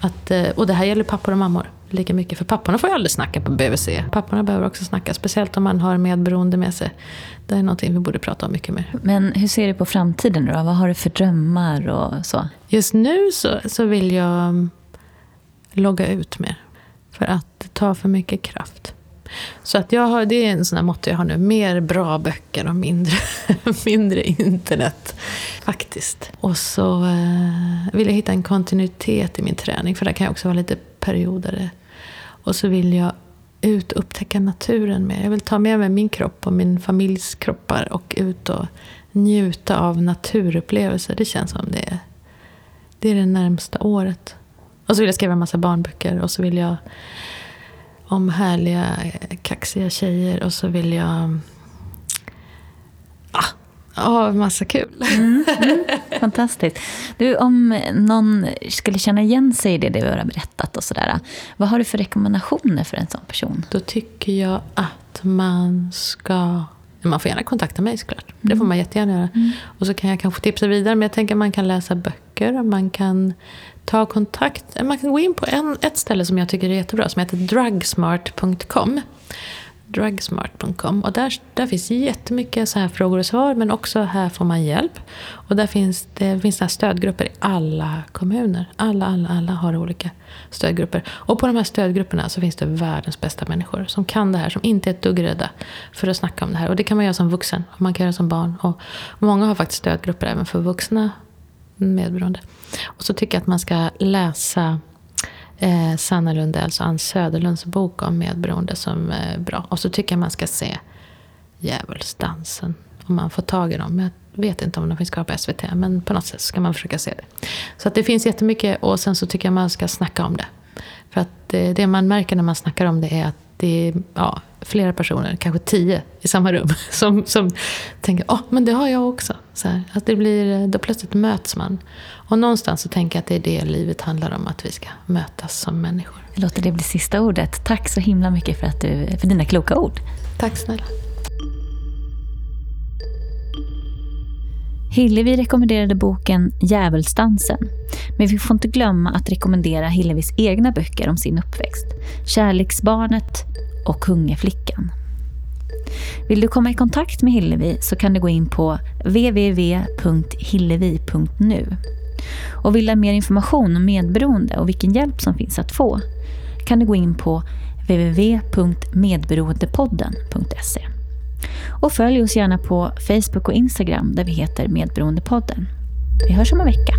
Att, eh, och det här gäller pappor och mammor lika mycket. För papporna får ju aldrig snacka på BVC. Papporna behöver också snacka, speciellt om man har medberoende med sig. Det är någonting vi borde prata om mycket mer. Men hur ser du på framtiden då? Vad har du för drömmar och så? Just nu så, så vill jag mm, logga ut mer. För att det tar för mycket kraft. Så att jag har, det är en sån här motto jag har nu. Mer bra böcker och mindre, mindre internet. Faktiskt. Och så eh, vill jag hitta en kontinuitet i min träning. För där kan jag också vara lite perioder. Och så vill jag ut och upptäcka naturen mer. Jag vill ta med mig min kropp och min familjs kroppar och ut och njuta av naturupplevelser. Det känns som det är det, är det närmsta året. Och så vill jag skriva en massa barnböcker och så vill jag om härliga kaxiga tjejer och så vill jag ah, Ja, massa kul. Mm, mm, fantastiskt. Du, om någon skulle känna igen sig i det, det vi har berättat och sådär. Vad har du för rekommendationer för en sån person? Då tycker jag att man ska... Man får gärna kontakta mig såklart. Mm. Det får man jättegärna göra. Mm. Och så kan jag kanske tipsa vidare. Men jag tänker att man kan läsa böcker. Man kan ta kontakt. Man kan gå in på en, ett ställe som jag tycker är jättebra. Som heter drugsmart.com drugsmart.com. Och där, där finns jättemycket så här frågor och svar, men också här får man hjälp. Och där finns det finns här stödgrupper i alla kommuner. Alla, alla, alla har olika stödgrupper. Och på de här stödgrupperna så finns det världens bästa människor som kan det här, som inte är ett dugg rädda för att snacka om det här. Och det kan man göra som vuxen, och man kan göra som barn. Och många har faktiskt stödgrupper även för vuxna medberoende. Och så tycker jag att man ska läsa eh, Sanna Lundells alltså och Ann Söderlunds bok om medberoende som är bra. Och så tycker jag man ska se Djävulsdansen. Om man får tag i dem. Jag vet inte om de finns kvar på SVT. Men på något sätt ska man försöka se det. Så att det finns jättemycket. Och sen så tycker jag man ska snacka om det. För att eh, det, man märker när man snackar om det är att det är ja, flera personer, kanske tio i samma rum, som, som tänker åh, oh, men det har jag också. Så här, att det blir, då plötsligt möts man. Och någonstans så tänker jag att det är det livet handlar om, att vi ska mötas som människor. Jag låter det bli sista ordet. Tack så himla mycket för, att du, för dina kloka ord. Tack snälla. Hillevi rekommenderade boken Djävulsdansen. Men vi får inte glömma att rekommendera Hillevis egna böcker om sin uppväxt. Kärleksbarnet och Kungeflickan. Vill du komma i kontakt med Hillevi så kan du gå in på www.hillevi.nu. Och vill du ha mer information om medberoende och vilken hjälp som finns att få kan du gå in på www.medberoendepodden.se. Och följ oss gärna på Facebook och Instagram där vi heter Medberoendepodden. Vi hörs om en vecka.